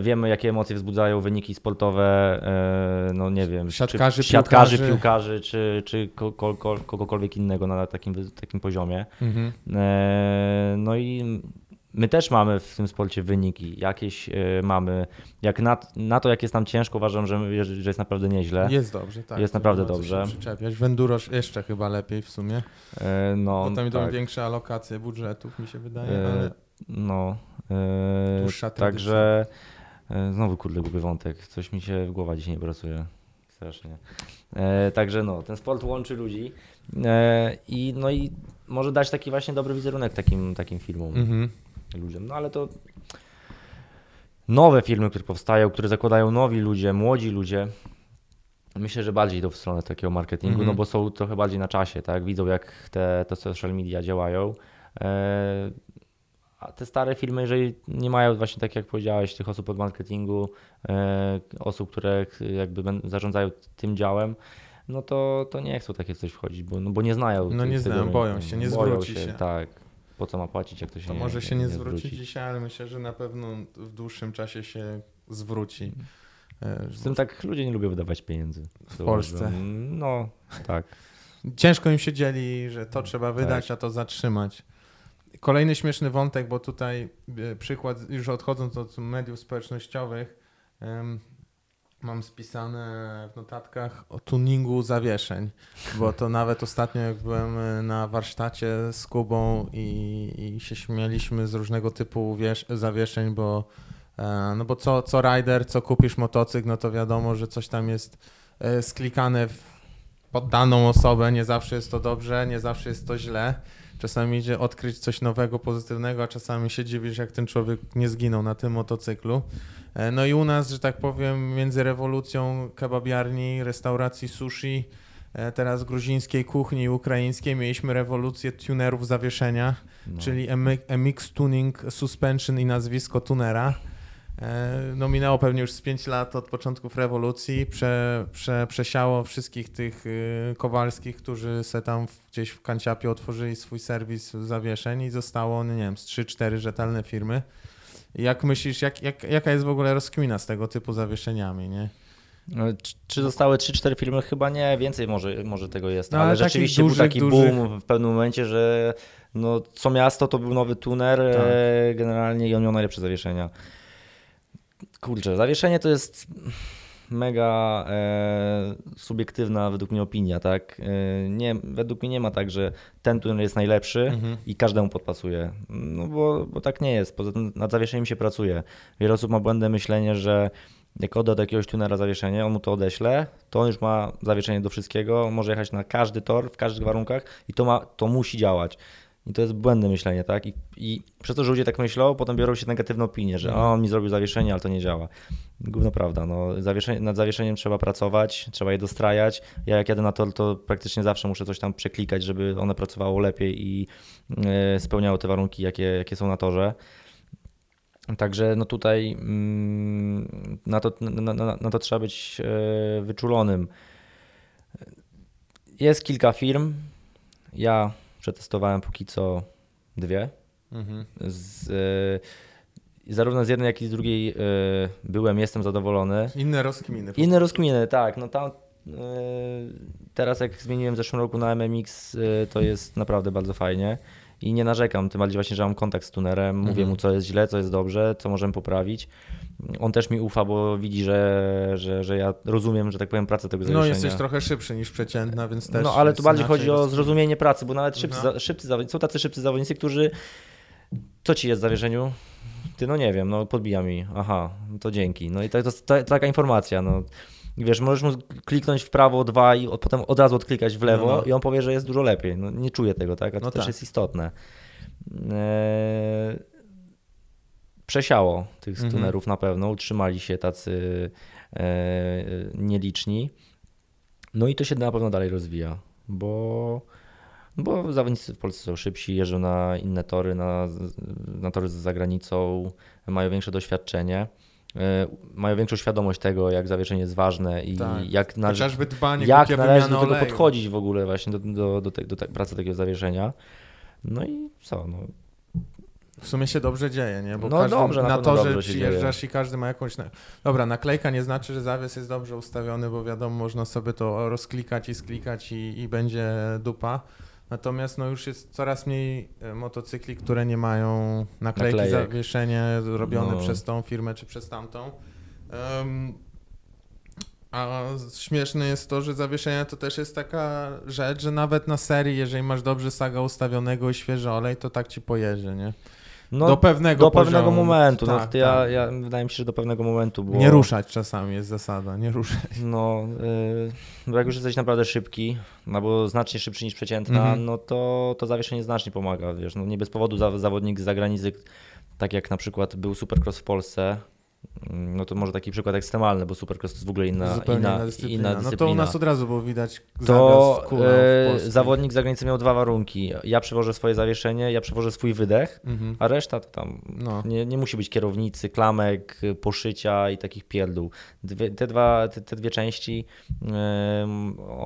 Wiemy, jakie emocje wzbudzają wyniki sportowe, no nie wiem, Siatkarzy, czy, siatkarzy piłkarzy. piłkarzy, czy, czy ko- ko- ko- kogokolwiek innego na takim, takim poziomie. Mhm. No i my też mamy w tym sporcie wyniki, jakieś e, mamy. Jak na, na to, jak jest nam ciężko, uważam, że, że jest naprawdę nieźle. Jest dobrze, tak. Jest naprawdę dobrze. przyczepiać. W Enduro jeszcze chyba lepiej w sumie, E, No, bo tam idą tak. większe alokacje budżetów, mi się wydaje, E, ale No, Dłuższa tradycja. także znowu kurde gubię wątek, coś mi się w głowa dzisiaj nie pracuje, strasznie. Także no, ten sport łączy ludzi i no i może dać taki właśnie dobry wizerunek takim, takim filmom, mhm. Ludziom, no ale to nowe filmy, które powstają, które zakładają nowi ludzie, młodzi ludzie, myślę, że bardziej idą w stronę takiego marketingu, Mhm. no bo są trochę bardziej na czasie, tak, widzą jak te, te social media działają, e, a te stare filmy, jeżeli nie mają właśnie tak jak powiedziałeś, tych osób od marketingu, e, osób, które jakby zarządzają tym działem, no to, to nie chcą takie coś wchodzić, bo, no bo nie znają. No tych- nie znają, boją się, nie Boją zwróci się. Tak. Po co ma płacić, jak to się To nie może się nie, zwróci dzisiaj, ale myślę, że na pewno w dłuższym czasie się zwróci. E, Z tym tak ludzie nie lubią wydawać pieniędzy. W Polsce. No, tak. Ciężko im się dzieli, że to trzeba wydać, Tak. a to zatrzymać. Kolejny śmieszny wątek, bo tutaj e, przykład, już odchodząc od mediów społecznościowych, mam spisane w notatkach o tuningu zawieszeń, bo to nawet ostatnio jak byłem e, na warsztacie z Kubą i, i się śmialiśmy z różnego typu wiesz, zawieszeń, bo e, no bo co, co rider, co kupisz motocykl, no to wiadomo, że coś tam jest e, sklikane pod daną osobę, nie zawsze jest to dobrze, nie zawsze jest to źle. Czasami idzie odkryć coś nowego, pozytywnego, a czasami się dziwisz, jak ten człowiek nie zginął na tym motocyklu. E, No i u nas, że tak powiem, między rewolucją kebabiarni, restauracji sushi, e, teraz gruzińskiej kuchni i ukraińskiej, mieliśmy rewolucję tunerów zawieszenia, No. czyli MX Tuning Suspension i nazwisko tunera. E, No minęło pewnie już z 5 lat od początków rewolucji, prze, prze, przesiało wszystkich tych y, Kowalskich, którzy se tam gdzieś w kanciapie otworzyli swój serwis zawieszeń i zostało, no nie wiem, z 3-4 rzetelne firmy. Jak myślisz, jak, jak, jaka jest w ogóle rozkmina z tego typu zawieszeniami, nie? No, Czy- zostały 3-4 filmy? Chyba nie, więcej może, może tego jest. No, ale, ale rzeczywiście dużych, był taki dużych- boom w pewnym momencie, że no, co miasto to był nowy tuner Tak. e, generalnie i on miał najlepsze zawieszenia. Kurczę, zawieszenie to jest mega e, subiektywna według mnie opinia, tak? E, nie, według mnie nie ma tak, że ten tuner jest najlepszy Mhm. i każdemu podpasuje. No bo, bo tak nie jest. Poza tym nad zawieszeniem się pracuje. Wiele osób ma błędne myślenie, że jak odda do jakiegoś tunera zawieszenie, on mu to odeśle, to on już ma zawieszenie do wszystkiego, może jechać na każdy tor, w każdych warunkach i to, ma, to musi działać. I to jest błędne myślenie, tak? I, I przez to, że ludzie tak myślą, potem biorą się negatywne opinie, że Mhm. o, on mi zrobił zawieszenie, ale to nie działa. Gówno prawda, no, zawieszenie, nad zawieszeniem trzeba pracować, trzeba je dostrajać. Ja jak jadę na tor, to praktycznie zawsze muszę coś tam przeklikać, żeby one pracowało lepiej i e, spełniało te warunki, jakie, jakie są na torze. Także no tutaj mm, na, to, na, na, na to trzeba być e, wyczulonym. Jest kilka firm. Ja przetestowałem póki co dwie. Mhm. Z, e, zarówno z jednej, jak i z drugiej e, byłem, jestem zadowolony. Inne rozkminy. Inne rozkminy, tak. No tam, e, teraz jak zmieniłem w zeszłym roku na MMX, e, to jest naprawdę bardzo fajnie. I nie narzekam, tym bardziej właśnie, że mam kontakt z tunerem, mówię Mhm. mu co jest źle, co jest dobrze, co możemy poprawić. On też mi ufa, bo widzi, że, że, że ja rozumiem, że tak powiem, pracę tego No zawieszenia. jesteś trochę szybszy niż przeciętna, więc też No ale tu bardziej chodzi o zrozumienie pracy, bo nawet szybcy, No. za, szybcy zawodnicy, są tacy szybcy zawodnicy, którzy co ci jest w zawieszeniu? Ty no nie wiem, no podbija mi. Aha, no to dzięki. No i to, to, to, to taka informacja, no. Wiesz, możesz mu kliknąć w prawo dwa i od, potem od razu odklikać w lewo No, no. i on powie, że jest dużo lepiej. No nie czuję tego, tak? A to No też tak. jest istotne. Eee, przesiało tych Mhm. tunerów na pewno, utrzymali się tacy e, nieliczni. No i to się na pewno dalej rozwija, bo, bo zawodnicy w Polsce są szybsi, jeżdżą na inne tory, na, na tory za granicą, mają większe doświadczenie. E, mają większą świadomość tego, jak zawieszenie jest ważne i Tak. jak należy, Chociażby dbanie, jak należy do tego oleju. podchodzić w ogóle właśnie do, do, do, te, do te, pracy takiego zawieszenia. No i co, no, W sumie się dobrze dzieje, nie? Bo No każdy, dobrze, na na to, że przyjeżdżasz i każdy ma jakąś... Dobra, naklejka nie znaczy, że zawies jest dobrze ustawiony, bo wiadomo, można sobie to rozklikać i sklikać i, i będzie dupa. Natomiast no już jest coraz mniej e, motocykli, które nie mają naklejki Naklejek. zawieszenie robione No. przez tą firmę czy przez tamtą. Em, a śmieszne jest to, że zawieszenie to też jest taka rzecz, że nawet na serii, jeżeli masz dobrze saga ustawionego i świeży olej, to tak ci pojedzie, nie? No do pewnego do pewnego poziomu. momentu. no, Tak, ja, tak. ja, wydaje mi się, że do pewnego momentu. Bo, Nie ruszać czasami jest zasada, nie ruszać. No, yy, bo jak już jesteś naprawdę szybki, albo znacznie szybszy niż przeciętna, Mhm. no to to zawieszenie znacznie pomaga, wiesz, no nie bez powodu za, zawodnik z zagranicy, tak jak na przykład był Supercross w Polsce, no to może taki przykład ekstremalny, bo Supercross to jest w ogóle inna, Zupełnie inna, inna dyscyplina. inna No to dyscyplina. u nas od razu było widać to e, zawodnik z zagranicy miał dwa warunki. Ja przewożę swoje zawieszenie, ja przewożę swój wydech, Mhm. a reszta to tam No. nie, nie musi być kierownicy, klamek, poszycia i takich pierdół. Dwie, te, dwa, te, te dwie części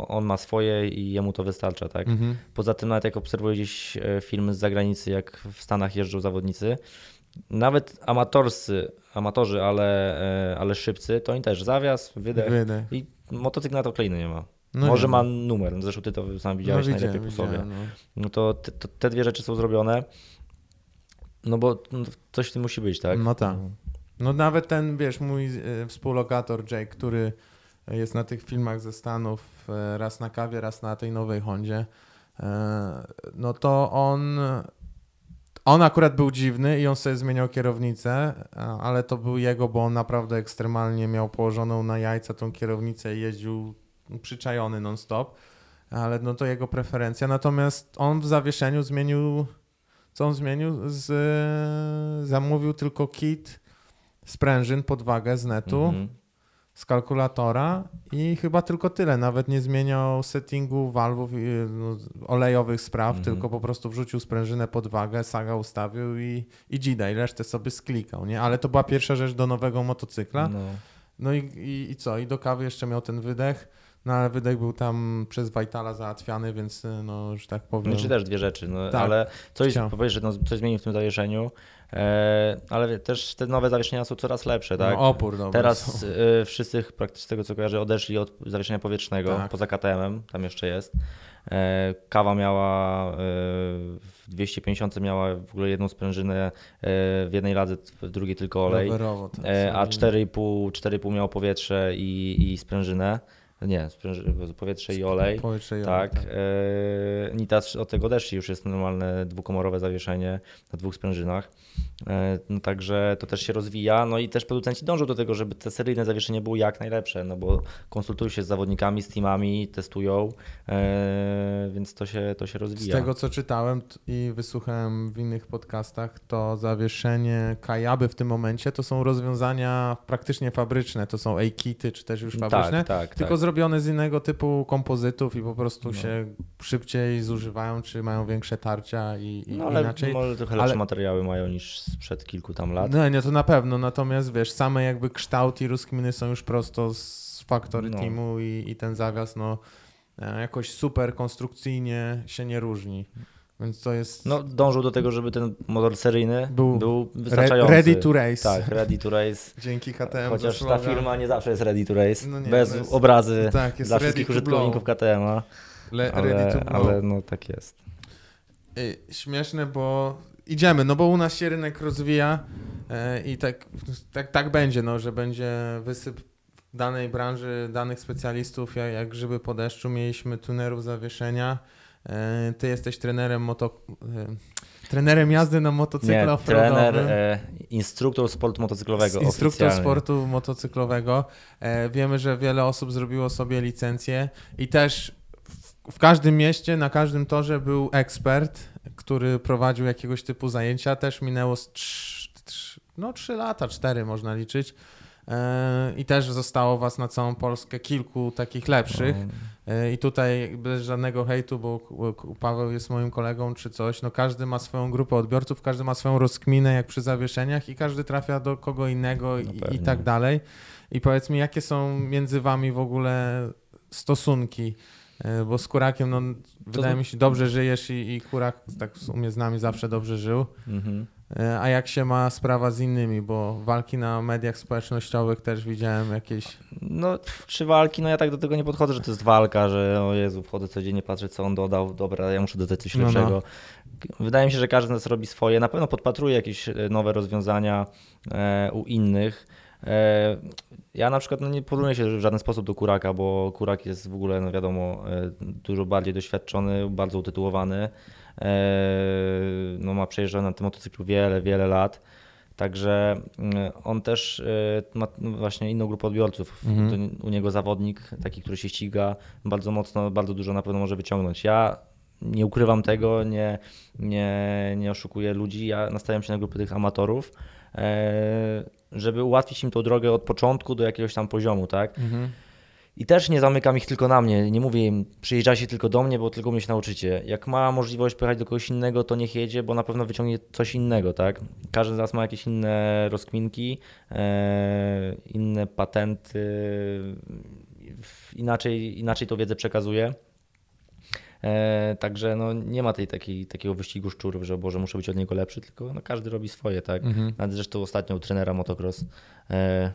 on ma swoje i jemu to wystarcza, tak? Mhm. Poza tym nawet jak obserwuję gdzieś e, filmy z zagranicy, jak w Stanach jeżdżą zawodnicy, nawet amatorscy, amatorzy, ale, e, ale szybcy, to oni też zawias, wydech Wydech. i motocykl na to klejny nie ma. No Może nie. ma numer, zresztą ty to sam widziałeś no, najlepiej po sobie. no. No to te, to te dwie rzeczy są zrobione, no bo coś w tym musi być, tak? No tak. No nawet ten, wiesz, mój e, współlokator Jake, który jest na tych filmach ze Stanów, e, raz na kawie, raz na tej nowej Hondzie, no to on, on akurat był dziwny i on sobie zmieniał kierownicę, ale to był jego, bo on naprawdę ekstremalnie miał położoną na jajca tą kierownicę i jeździł przyczajony non-stop, ale no to jego preferencja. Natomiast on w zawieszeniu zmienił, co on zmienił? Z, zamówił tylko kit sprężyn, podwagę z netu, Mhm. Z kalkulatora i chyba tylko tyle. Nawet nie zmieniał settingu walwów no, olejowych spraw, Mhm. tylko po prostu wrzucił sprężynę, podwagę, saga ustawił i, i dzida i resztę sobie sklikał, nie? Ale to była pierwsza rzecz do nowego motocykla. No. No i, i, i co? I do kawy jeszcze miał ten wydech, no ale wydech był tam przez Wajtala załatwiany, więc no, że tak powiem... Znaczy też dwie rzeczy, no, Tak. ale coś, powiesz, że no, coś zmienił w tym zawieszeniu, ale wie- też te nowe zawieszenia są coraz lepsze, tak? no, opór dobry Teraz e, wszyscy praktycznie z tego co kojarzę odeszli od zawieszenia powietrznego, Tak. poza KTM-em, tam jeszcze jest. E, kawa miała e, w 250 miała w ogóle jedną sprężynę e, w jednej ladze, w drugiej tylko olej. Rowerowo, tak, E, a sobie- 4,5 4,5 miało powietrze i, i sprężynę. Nie, powietrze i olej. Powietrze i Tak. olej, E, Nitas od tego odeszli, już jest normalne dwukomorowe zawieszenie na dwóch sprężynach. E, no także to też się rozwija. No i też producenci dążą do tego, żeby te seryjne zawieszenie było jak najlepsze, no bo konsultują się z zawodnikami, z teamami, testują, e, więc to się, to się Z rozwija. tego co czytałem i wysłuchałem w innych podcastach, to zawieszenie Kajaby w tym momencie to są rozwiązania praktycznie fabryczne. To są A-kity czy też już fabryczne. tak, tak, Tylko tak. Zrobione z innego typu kompozytów i po prostu No. się szybciej zużywają, czy mają większe tarcia i, i No ale inaczej. może trochę lepsze ale- materiały mają niż sprzed kilku tam lat. No nie, to na pewno. Natomiast wiesz, same jakby kształt i rozkminy są już prosto z Factory No. Teamu i, i ten zawias no e, jakoś super konstrukcyjnie się nie różni. Więc to jest No dążą do tego, żeby ten motor seryjny Był był, wystarczający. ready to race. Tak, ready to race. Dzięki KTM. Chociaż ta firma nie zawsze jest ready to race. No nie, bez jest- obrazy tak, jest dla wszystkich użytkowników blow. KTM-a. Le- ready Ale, to blow. ale no tak jest. Y, Śmieszne, bo idziemy, no bo u nas się rynek rozwija e, i tak, tak, tak będzie, no, że będzie wysyp danej branży, danych specjalistów, jak, jak grzyby po deszczu. Mieliśmy tunerów zawieszenia. E, Ty jesteś trenerem moto... e, Trenerem jazdy na motocyklu Nie, trener, e, instruktor sportu motocyklowego. Instruktor oficjalnie. sportu motocyklowego. E, wiemy, że wiele osób zrobiło sobie licencję i też w, w każdym mieście, na każdym torze był ekspert, który prowadził jakiegoś typu zajęcia. Też minęło z trz, trz, no, 3 lata, 4 można liczyć. E, i też zostało was na całą Polskę kilku takich lepszych. No, E, I tutaj bez żadnego hejtu, bo Paweł jest moim kolegą czy coś, no każdy ma swoją grupę odbiorców, każdy ma swoją rozkminę jak przy zawieszeniach i każdy trafia do kogo innego i, i tak dalej. I powiedz mi, jakie są między wami w ogóle stosunki? E, Bo z Kurakiem, no wydaje mi się, dobrze żyjesz i, i Kurak tak w sumie z nami zawsze dobrze żył. Mhm. E, A jak się ma sprawa z innymi, bo walki na mediach społecznościowych też widziałem jakieś... No, czy walki, no ja tak do tego nie podchodzę, że to jest walka, że o Jezu, wchodzę codziennie, patrzę co on dodał, dobra, ja muszę dodać coś No, no. lepszego. Wydaje mi się, że każdy z nas robi swoje, na pewno podpatruje jakieś e, nowe rozwiązania e, u innych. Ja na przykład no, nie porównuję się w żaden sposób do Kuraka, bo Kurak jest w ogóle, no wiadomo, dużo bardziej doświadczony, bardzo utytułowany. E, no, ma przejeżdżane na tym motocyklu wiele, wiele lat. Także mm, on też e, ma właśnie inną grupę odbiorców. Mhm. U niego zawodnik, taki, który się ściga, bardzo mocno, bardzo dużo na pewno może wyciągnąć. Ja nie ukrywam tego, nie, nie, nie oszukuję ludzi. Ja nastawiam się na grupy tych amatorów, e, żeby ułatwić im tą drogę od początku do jakiegoś tam poziomu, tak? Mhm. I też nie zamykam ich tylko na mnie. Nie mówię im, przyjeżdżajcie tylko do mnie, bo tylko mnie się nauczycie. Jak ma możliwość pojechać do kogoś innego, to niech jedzie, bo na pewno wyciągnie coś innego, tak? Każdy z nas ma jakieś inne rozkminki, e, inne patenty, inaczej, inaczej tą wiedzę przekazuje. E, także no, nie ma tej takiej, takiego wyścigu szczurów, że Boże, muszę być od niego lepszy, tylko no, każdy robi swoje, tak? Mhm. Nawet zresztą ostatnio u trenera motocross, e,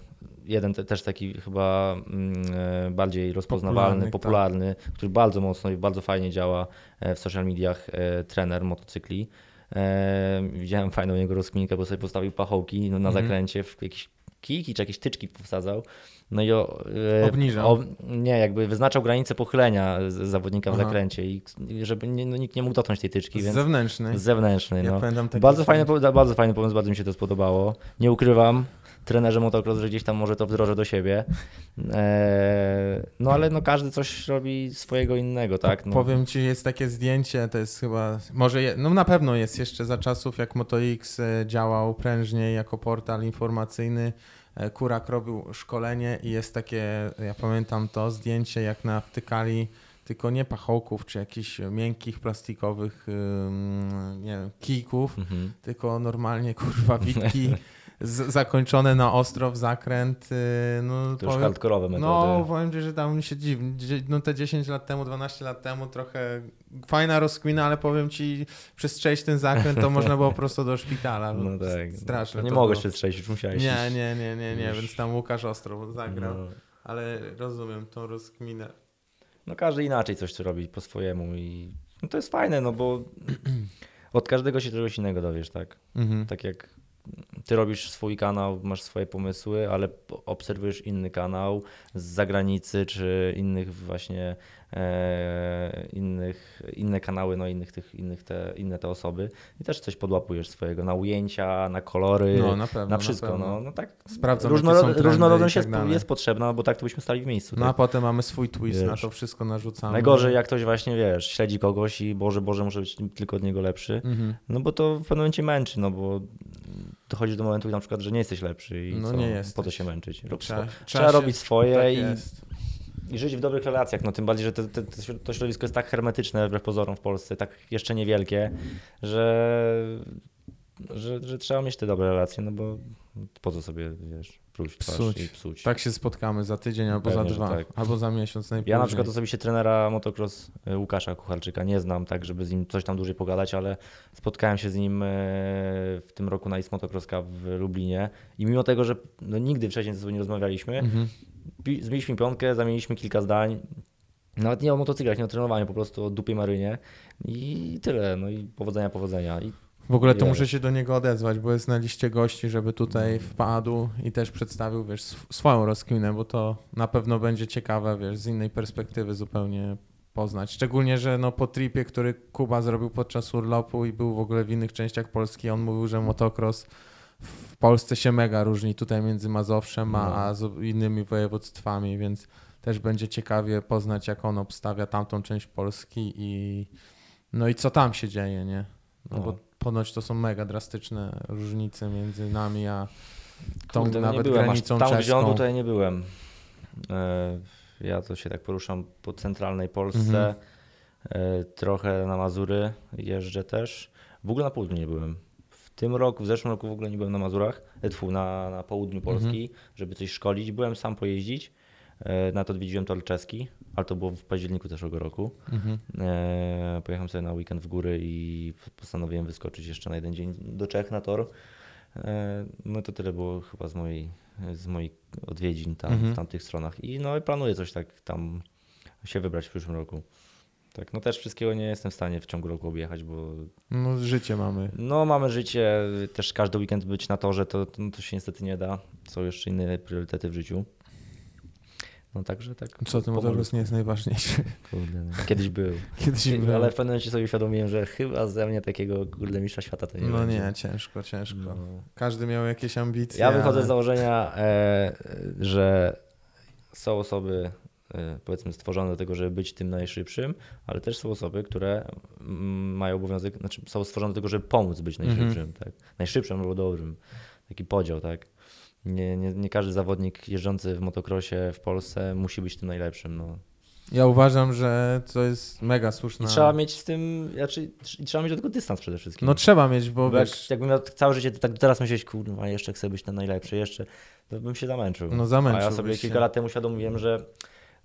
jeden te, też taki chyba mm, e, bardziej rozpoznawalny, Popularny, popularny, który bardzo mocno i bardzo fajnie działa e, w social mediach, e, trener motocykli. E, widziałem fajną jego rozkminkę, bo sobie postawił pachołki no, na Mhm. zakręcie, w jakieś kijki czy jakieś tyczki powsadzał. No i o, e, Obniżał. ob- nie, jakby wyznaczał granicę pochylenia zawodnika w Aha. zakręcie i żeby nie, no, nikt nie mógł dotknąć tej tyczki, Z więc zewnętrznej. z zewnętrznej. Ja No. pamiętam taki Bardzo, fajny, bardzo fajny pomysł, bardzo mi się to spodobało. Nie ukrywam, trenerze motocross, że gdzieś tam może to wdrożę do siebie. Eee, no ale no każdy coś robi swojego innego, tak? No. Powiem ci, jest takie zdjęcie, to jest chyba, może, je, no na pewno jest jeszcze za czasów, jak MotoX e, działał prężniej jako portal informacyjny. E, Kurak robił szkolenie i jest takie, ja pamiętam to zdjęcie, jak nawtykali tylko nie pachołków czy jakichś miękkich, plastikowych, nie wiem, kijków, Mhm. tylko normalnie kurwa witki z, zakończone na ostro w zakręt. y, No, To już powiem- hardkorowe metody. no, powiem ci, że tam się dziw... dzie- no te 10 lat temu, 12 lat temu trochę fajna rozkmina, ale powiem ci, przez przejść ten zakręt to można było prosto do szpitala. no tak. Straszne Nie mogłeś strzelić, już musiałeś Nie, iść. nie, nie, nie, nie, Już. więc tam Łukasz ostro zagrał, No. ale rozumiem tą rozkminę. no każdy inaczej coś robi po swojemu i no, to jest fajne, no bo od każdego się czegoś innego dowiesz, tak? Mhm. Tak jak ty robisz swój kanał, masz swoje pomysły, ale obserwujesz inny kanał z zagranicy, czy innych właśnie e, innych, inne kanały, no innych tych, innych te, inne te osoby i też coś podłapujesz swojego na ujęcia, na kolory, No, na pewno. na wszystko. pewno. no, no tak. Sprawdzam, Różno, jakie są trendy różnorodność tak jest, potrzebna, bo tak to byśmy stali w miejscu. No a tak? potem mamy swój twist, na Wiesz. to wszystko narzucamy. Najgorzej jak ktoś właśnie, wiesz, śledzi kogoś i Boże, Boże, muszę być tylko od niego lepszy. Mhm. No bo to w pewnym momencie męczy, no bo dochodzi do momentu na przykład, że nie jesteś lepszy i No co, nie po to się męczyć. Rób Trzeba- swo- trzeba się- robić swoje Tak i, jest. i żyć w dobrych relacjach, no tym bardziej, że te, te, to środowisko jest tak hermetyczne wbrew pozorom w Polsce, tak jeszcze niewielkie, że, że, że trzeba mieć te dobre relacje, no bo po co sobie, wiesz, pluć twarz Psuć. i psuć. Tak się spotkamy za tydzień albo Pewnie, za dwa, tak. albo za miesiąc najpóźniej. Ja na przykład osobiście trenera motocross e, Łukasza Kucharczyka nie znam, tak żeby z nim coś tam dłużej pogadać, ale spotkałem się z nim e, w tym roku na East Motocross Cup w Lublinie i mimo tego, że no, nigdy wcześniej ze sobą nie rozmawialiśmy, Mhm. zbiliśmy piątkę, zamieniliśmy kilka zdań, nawet nie o motocyklach, nie o trenowaniu, po prostu o dupie marynie i tyle, no i powodzenia, powodzenia. I W ogóle to muszę się do niego odezwać, bo jest na liście gości, żeby tutaj wpadł i też przedstawił, wiesz, sw- swoją rozkminę, bo to na pewno będzie ciekawe, wiesz, z innej perspektywy zupełnie poznać. Szczególnie, że no po tripie, który Kuba zrobił podczas urlopu i był w ogóle w innych częściach Polski, on mówił, że motocross w Polsce się mega różni tutaj między Mazowszem a, No. a z innymi województwami, więc też będzie ciekawie poznać, jak on obstawia tamtą część Polski i no i co tam się dzieje, nie? No, No. bo ponoć to są mega drastyczne różnice między nami a, tą Kurde, no nawet byłem granicą tam, czeską. to ja nie byłem. E, Ja to się tak poruszam po centralnej Polsce, Mhm. e, trochę na Mazury jeżdżę też. W ogóle na południu nie byłem. W tym roku, w zeszłym roku w ogóle nie byłem na Mazurach, e, tfu, na, na południu Polski, Mhm. żeby coś szkolić. Byłem sam pojeździć, na to odwiedziłem tor czeski, ale to było w październiku zeszłego roku. Mhm. E, Pojechałem sobie na weekend w góry i postanowiłem wyskoczyć jeszcze na jeden dzień do Czech na tor. E, No to tyle było chyba z mojej, z moich odwiedzin tam Mhm. w tamtych stronach. I no i planuję coś tak tam się wybrać w przyszłym roku. Tak, no też wszystkiego nie jestem w stanie w ciągu roku objechać, bo No życie mamy. no mamy życie, też każdy weekend być na torze, to, no, to się niestety nie da. Są jeszcze inne priorytety w życiu. No także tak. Co powolutku. motorus nie jest najważniejsze. Kurde, no. Kiedyś był. Kiedyś było. Ale w pewnym momencie sobie uświadomiłem, że chyba ze mnie takiego kurde mistrza świata to nie No będzie. nie, ciężko, ciężko. No. Każdy miał jakieś ambicje. Ja wychodzę ale- z założenia, e, że są osoby e, powiedzmy stworzone do tego, żeby być tym najszybszym, ale też są osoby, które mm, mają obowiązek, znaczy są stworzone do tego, żeby pomóc być najszybszym, tak? Najszybszym albo dobrym. Taki podział, tak? Nie, nie, nie każdy zawodnik jeżdżący w motocrossie w Polsce musi być tym najlepszym. No. Ja uważam, że to jest mega I słuszna. trzeba mieć z tym, znaczy, i trzeba mieć do tego dystans przede wszystkim. No trzeba mieć, bo Bo jak, wiesz, jakbym miał całe życie tak teraz myśleć, kurwa, jeszcze chcę być ten najlepszy, jeszcze, to bym się zamęczył. no A zamęczyłbyś ja sobie się. kilka lat temu uświadomiłem, że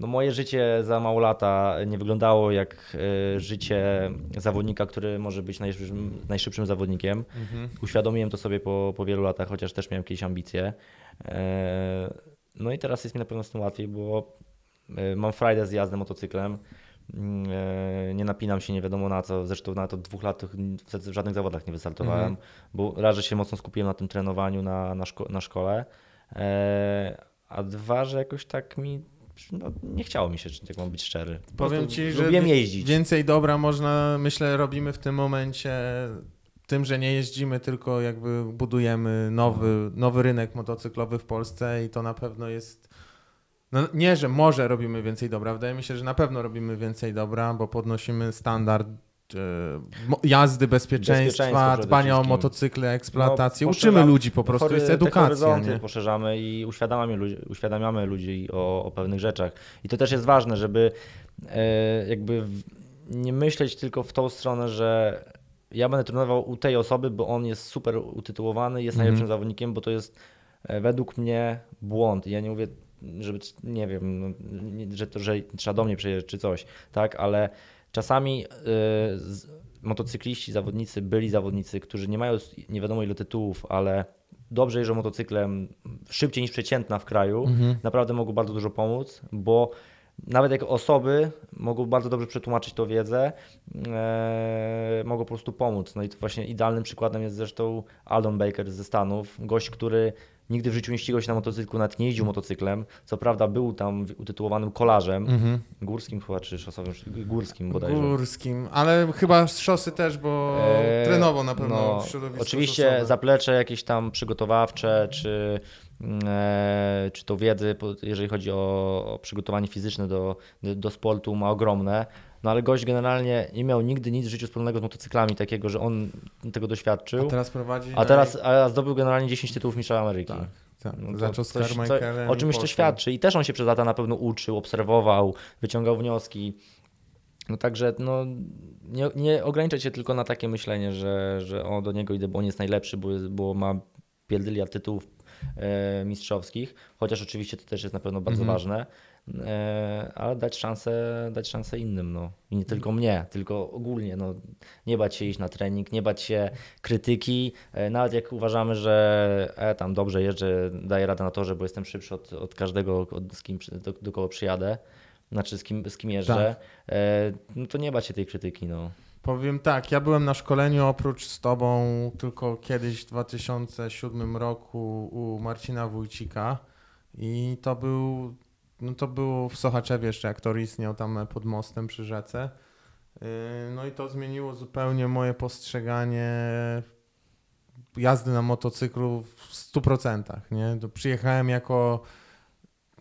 no moje życie za mało lata nie wyglądało jak e, życie zawodnika, który może być najszybszym, najszybszym zawodnikiem. Mhm. Uświadomiłem to sobie po, po wielu latach, chociaż też miałem jakieś ambicje. E, No i teraz jest mi na pewno z tym łatwiej, bo e, mam frajdę z jazdy motocyklem. Mm, Nie napinam się nie wiadomo na co. Zresztą na to dwóch lat w żadnych zawodach nie wystartowałem, Mhm. bo raz, że się mocno skupiłem na tym trenowaniu na, na, szko- na szkole, a dwa, że jakoś tak mi no, nie chciało mi się, jak mam być szczery. Po Powiem ci, że lubiłem jeździć. Więcej dobra można, myślę, robimy w tym momencie tym, że nie jeździmy, tylko jakby budujemy nowy, nowy rynek motocyklowy w Polsce i to na pewno jest. No nie, że może robimy więcej dobra. Wydaje mi się, że na pewno robimy więcej dobra, bo podnosimy standard jazdy, bezpieczeństwa, Bezpieczeństwo dbania o wszystkim. motocykle, eksploatacji. No, Uczymy ludzi po prostu, Hory- jest te edukacja. Nie? poszerzamy i uświadamiamy ludzi, uświadamiamy ludzi o, o pewnych rzeczach. I to też jest ważne, żeby e, jakby nie myśleć tylko w tą stronę, że ja będę trenował u tej osoby, bo on jest super utytułowany, jest Mhm. najlepszym zawodnikiem, bo to jest e, według mnie błąd. Ja nie mówię, żeby, nie wiem, no, że, to, że trzeba do mnie przyjeżdżać czy coś, tak, ale czasami z, motocykliści, zawodnicy, byli zawodnicy, którzy nie mają nie wiadomo ile tytułów, ale dobrze jeżdżą motocyklem szybciej niż przeciętna w kraju, Mhm. naprawdę mogą bardzo dużo pomóc, bo nawet jako osoby mogą bardzo dobrze przetłumaczyć tą wiedzę, e, mogą po prostu pomóc. No i to właśnie idealnym przykładem jest zresztą Aldon Baker ze Stanów, gość, który nigdy w życiu nie ścigał się na motocyklu, nawet nie jeździł motocyklem, co prawda był tam utytułowanym kolarzem, Mhm. górskim chyba, czy szosowym, górskim bodajże. Górskim, ale chyba z szosy też, bo Eee, trenował na pewno no, w środowisku Oczywiście szosowym. zaplecze jakieś tam przygotowawcze, czy, e, czy to wiedzy, jeżeli chodzi o, o przygotowanie fizyczne do, do sportu, ma ogromne. No ale gość generalnie nie miał nigdy nic w życiu wspólnego z motocyklami, takiego, że on tego doświadczył. A teraz prowadzi. A teraz a zdobył generalnie 10 tytułów Mistrza Ameryki. Tak, tak. No Zaczął z coś- co- O czymś to świadczy i też on się przez lata na pewno uczył, obserwował, wyciągał wnioski. No także no, nie, nie ograniczać się tylko na takie myślenie, że, że o, do niego idę, bo on jest najlepszy, bo, bo ma pierdyliard tytułów e, mistrzowskich, chociaż oczywiście to też jest na pewno bardzo Mhm. ważne, ale dać szansę, dać szansę innym. No. I nie tylko mnie, tylko ogólnie. No. Nie bać się iść na trening, nie bać się krytyki, e, nawet jak uważamy, że e, tam dobrze jeżdżę, daję radę na torze, bo jestem szybszy od, od każdego, od, z kim, do, do kogo przyjadę, znaczy z kim, z kim jeżdżę, e, no to nie bać się tej krytyki. No. Powiem tak, ja byłem na szkoleniu oprócz z tobą tylko kiedyś w 2007 roku u Marcina Wójcika i to był, no to było w Sochaczewie jeszcze, jak tor istniał tam pod mostem przy rzece. Yy, No i to zmieniło zupełnie moje postrzeganie jazdy na motocyklu w 100%, nie? To przyjechałem jako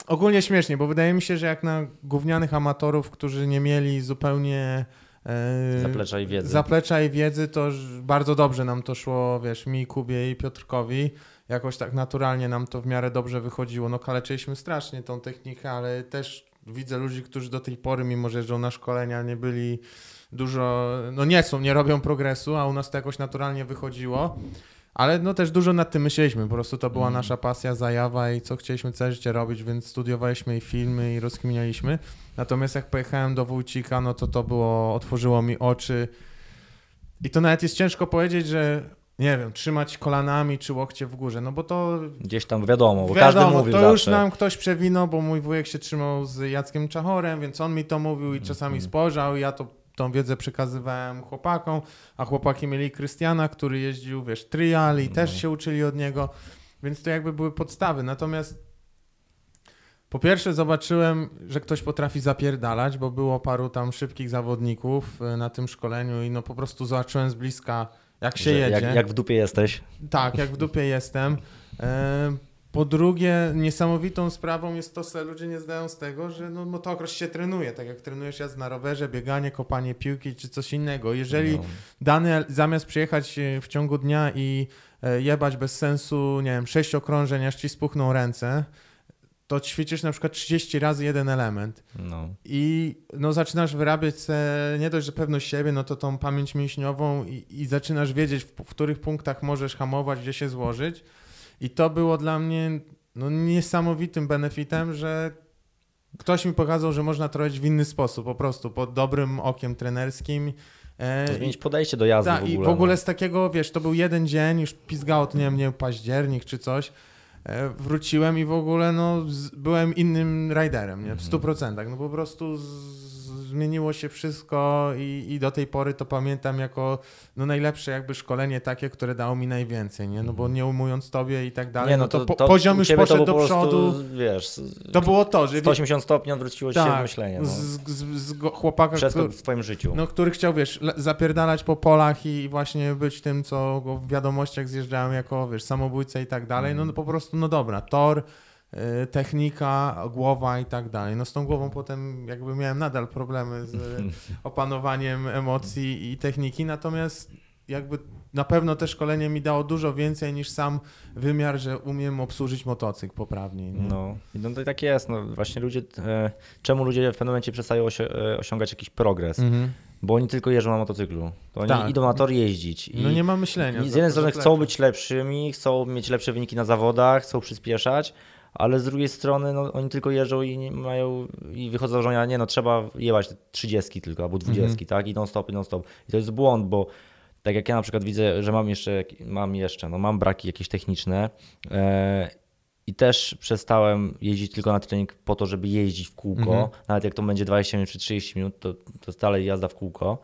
ogólnie śmiesznie, bo wydaje mi się, że jak na gównianych amatorów, którzy nie mieli zupełnie e, Zaplecza i wiedzy. zaplecza i wiedzy, to bardzo dobrze nam to szło, wiesz, mi, Kubie i Piotrkowi. Jakoś tak naturalnie nam to w miarę dobrze wychodziło. No kaleczyliśmy strasznie tą technikę, ale też widzę ludzi, którzy do tej pory, mimo że jeżdżą na szkolenia, nie byli dużo, no nie są, nie robią progresu, a u nas to jakoś naturalnie wychodziło. Ale no też dużo nad tym myśleliśmy, po prostu to była Mm. nasza pasja, zajawa i co chcieliśmy całe życie robić, więc studiowaliśmy i filmy i rozkminialiśmy. Natomiast jak pojechałem do Wójcika, no to to było, otworzyło mi oczy i to nawet jest ciężko powiedzieć, że nie wiem, trzymać kolanami czy łokcie w górze, no bo to Gdzieś tam wiadomo, bo wiadomo, każdy mówił to zawsze. już nam ktoś przewinął, bo mój wujek się trzymał z Jackiem Czachorem, więc on mi to mówił i czasami Mhm. spojrzał i ja to, tą wiedzę przekazywałem chłopakom, a chłopaki mieli Krystiana, który jeździł, wiesz, trial i też No. się uczyli od niego, więc to jakby były podstawy. Natomiast po pierwsze zobaczyłem, że ktoś potrafi zapierdalać, bo było paru tam szybkich zawodników y, na tym szkoleniu i no po prostu zobaczyłem z bliska, jak się jedzie. Jak, jak w dupie jesteś. Tak, jak w dupie jestem. E, Po drugie, niesamowitą sprawą jest to, że ludzie nie zdają z tego, że no, motocross się trenuje, tak jak trenujesz jazdę na rowerze, bieganie, kopanie piłki czy coś innego. Jeżeli No. dany zamiast przyjechać e, w ciągu dnia i e, jebać bez sensu, nie wiem, sześć okrążeń, aż ci spuchną ręce, to ćwiczysz na przykład 30 razy jeden element. No. I no, zaczynasz wyrabiać nie dość, że pewność siebie, no to tą pamięć mięśniową i, i zaczynasz wiedzieć, w, w których punktach możesz hamować, gdzie się złożyć. I to było dla mnie no, niesamowitym benefitem, że ktoś mi pokazał, że można robić w inny sposób, po prostu pod dobrym okiem trenerskim. E, To zmienić podejście do jazdy tak, w ogóle. i w ogóle no. z takiego, wiesz, to był jeden dzień, już pizgało, to nie wiem, nie październik czy coś. E, Wróciłem i w ogóle no, byłem innym riderem, nie? W stu procentach. No po prostu z, zmieniło się wszystko i, i do tej pory to pamiętam jako no, najlepsze jakby szkolenie takie, które dało mi najwięcej, nie? No bo nie umując tobie i tak dalej, no, to, po, poziom już to poszedł po do prostu, przodu. Wiesz, To było to, że 180 stopni odwróciło się tak, myślenie. No. z, z, z chłopaka, który- w twoim życiu. no, który chciał, wiesz, zapierdalać po polach i właśnie być tym, co w wiadomościach zjeżdżałem jako, wiesz, samobójca i tak dalej, no, no po prostu, no dobra, tor, technika, głowa i tak dalej. No z tą głową potem jakby miałem nadal problemy z opanowaniem emocji i techniki, natomiast jakby na pewno te szkolenie mi dało dużo więcej niż sam wymiar, że umiem obsłużyć motocykl poprawnie. Nie? No, i no to tak jest. No, właśnie ludzie, e, czemu ludzie w pewnym momencie przestają osi- e, osiągać jakiś progres? Mhm. Bo oni tylko jeżdżą na motocyklu. To oni Tak. idą na tor jeździć. I, No nie ma myślenia. i z jednej strony to chcą być lepszymi, chcą mieć lepsze wyniki na zawodach, chcą przyspieszać, ale z drugiej strony no, oni tylko jeżdżą i mają i wychodzą z założenia, nie no trzeba jebać te 30 tylko albo 20, tak? I non stop, i non stop. I to jest błąd, bo tak jak ja na przykład widzę, że mam jeszcze, mam jeszcze, no mam braki jakieś techniczne e, i też przestałem jeździć tylko na trening po to, żeby jeździć w kółko, Mhm. nawet jak to będzie 20 minut czy 30 minut, to, to jest dalej jazda w kółko.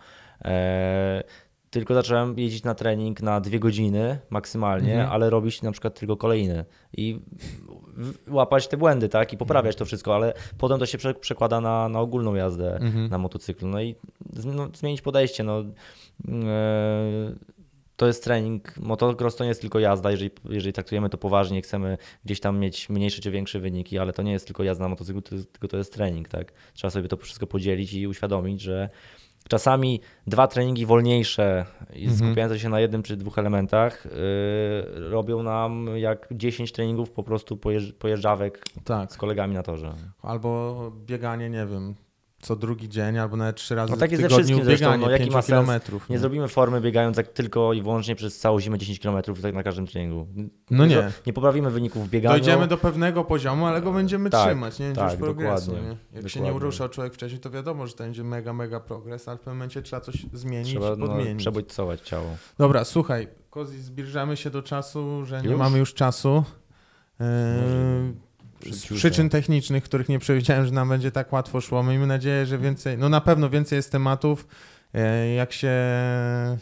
E, tylko zacząłem jeździć na trening na dwie godziny maksymalnie, Mhm. ale robić na przykład tylko kolejny i łapać te błędy, tak, i poprawiać to wszystko, ale potem to się prze, przekłada na, na ogólną jazdę Mhm. na motocyklu. No i no, zmienić podejście, no. E, to jest trening. Motocross to nie jest tylko jazda, jeżeli, jeżeli traktujemy to poważnie, chcemy gdzieś tam mieć mniejsze czy większe wyniki, ale to nie jest tylko jazda na motocyklu, tylko to jest trening, tak? Trzeba sobie to wszystko podzielić i uświadomić, że czasami dwa treningi wolniejsze Mhm. skupiające się na jednym czy dwóch elementach yy, robią nam jak 10 treningów po prostu pojeżdż, pojeżdżawek Tak. z kolegami na torze. Albo bieganie, nie wiem, co drugi dzień, albo nawet trzy razy No tak w jest ze tygodniu zresztą, bieganie no jaki 5 ma sens? kilometrów. Nie zrobimy formy biegając jak tylko i wyłącznie przez całą zimę 10 km tak na każdym treningu. No nie. zro- Nie poprawimy wyników w bieganiu. Dojdziemy do pewnego poziomu, ale go będziemy Tak, trzymać, nie będzie tak, już progresu. dokładnie, Nie? Jak się nie dokładnie. uruszał człowiek wcześniej, to wiadomo, że to będzie mega, mega progres, ale w pewnym momencie trzeba coś zmienić, Trzeba no, podmienić. przebodźcować ciało. Dobra, słuchaj, Kozi, zbliżamy się do czasu, że nie Już? mamy już czasu. Yy, z przyczyn technicznych, których nie przewidziałem, że nam będzie tak łatwo szło. Miejmy nadzieję, że więcej, no na pewno więcej jest tematów. Yy, Jak się,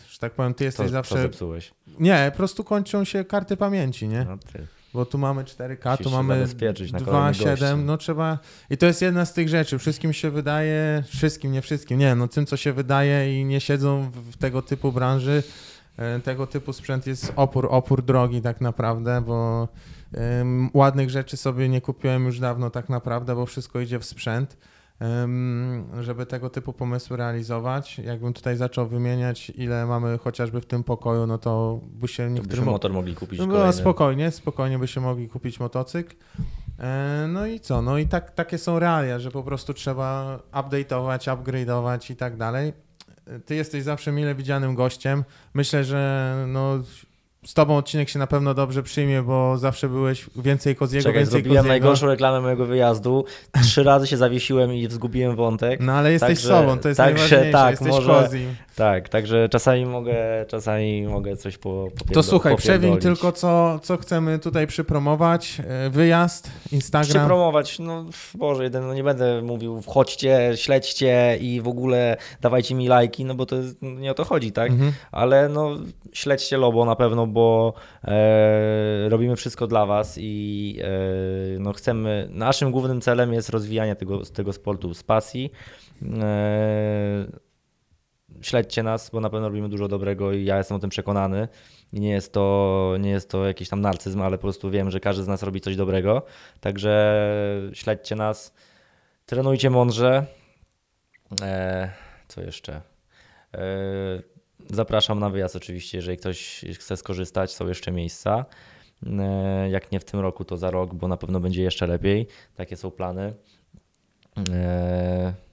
że tak powiem, ty jesteś co zawsze. zepsułeś? Nie, po prostu kończą się karty pamięci, nie? No, ty. Bo tu mamy 4K, Musisz tu mamy zabezpieczyć na kolejnych gości. 2,7, no trzeba... I to jest jedna z tych rzeczy, wszystkim się wydaje, wszystkim, nie wszystkim, nie, no tym co się wydaje i nie siedzą w, w tego typu branży, e, tego typu sprzęt jest opór, opór drogi tak naprawdę, bo ładnych rzeczy sobie nie kupiłem już dawno tak naprawdę, bo wszystko idzie w sprzęt. żeby tego typu pomysły realizować. Jakbym tutaj zaczął wymieniać, ile mamy chociażby w tym pokoju, no to by się niektórym... motor mogli kupić No, kolejny. spokojnie, spokojnie by się mogli kupić motocykl. E, No i co? No i tak, takie są realia, że po prostu trzeba update'ować, upgrade'ować i tak dalej. Ty jesteś zawsze mile widzianym gościem. Myślę, że no, z tobą odcinek się na pewno dobrze przyjmie, bo zawsze byłeś więcej Koziego, Czekaj, więcej zrobiłem Koziego. najgorszą reklamę mojego wyjazdu. Trzy razy się zawiesiłem i zgubiłem wątek. No ale jesteś Także- sobą, to jest także najważniejsze. tak, jesteś może- Kozim. Tak, także czasami mogę, czasami mogę coś po, To słuchaj, popierdolić. tylko, co, co chcemy tutaj przypromować. E, Wyjazd, Instagram. Przypromować, no Boże, jeden, no nie będę mówił wchodźcie, śledźcie i w ogóle dawajcie mi lajki, no bo to jest, nie o to chodzi, tak? Mhm. Ale no śledźcie Lobo na pewno, bo e, robimy wszystko dla was i e, no chcemy, naszym głównym celem jest rozwijanie tego, tego sportu z pasji. E, śledźcie nas, bo na pewno robimy dużo dobrego i ja jestem o tym przekonany. I nie jest to, nie jest to jakiś tam narcyzm, ale po prostu wiem, że każdy z nas robi coś dobrego. Także śledźcie nas, trenujcie mądrze. E, co jeszcze? E, zapraszam na wyjazd oczywiście, jeżeli ktoś chce skorzystać, są jeszcze miejsca. E, jak nie w tym roku, to za rok, bo na pewno będzie jeszcze lepiej. Takie są plany.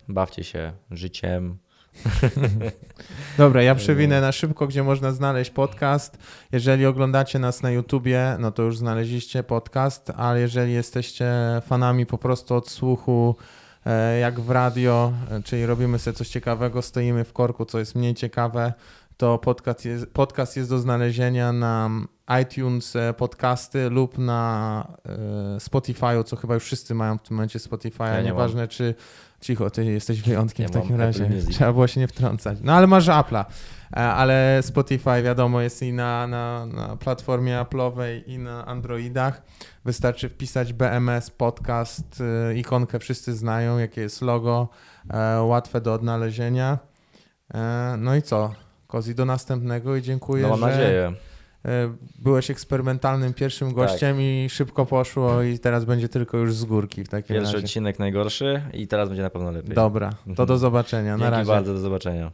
Bawcie się życiem. Dobra, ja przewinę na szybko, gdzie można znaleźć podcast. Jeżeli oglądacie nas na YouTubie, no to już znaleźliście podcast, ale jeżeli jesteście fanami po prostu odsłuchu, e, jak w radio, e, czyli robimy sobie coś ciekawego, stoimy w korku, co jest mniej ciekawe, to podcast jest, podcast jest do znalezienia na iTunes e, podcasty lub na Spotify'u, co chyba już wszyscy mają w tym momencie Spotify'a, Ja nie nieważne czy cicho, ty jesteś wyjątkiem Ja w takim razie. Trzeba było się nie wtrącać. No ale masz Apple'a. E, Ale Spotify wiadomo jest i na, na, na platformie Apple'owej i na Androidach. Wystarczy wpisać BMS podcast, y, ikonkę wszyscy znają, jakie jest logo, e, łatwe do odnalezienia. E, No i co? Kozi, do następnego i dziękuję, No mam że nadzieję. E, byłeś eksperymentalnym pierwszym Tak. gościem i szybko poszło i teraz będzie tylko już z górki w takim Pierwszy razie. odcinek najgorszy i teraz będzie na pewno lepiej. Dobra, to do zobaczenia. Na Dzięki razie. bardzo, do zobaczenia.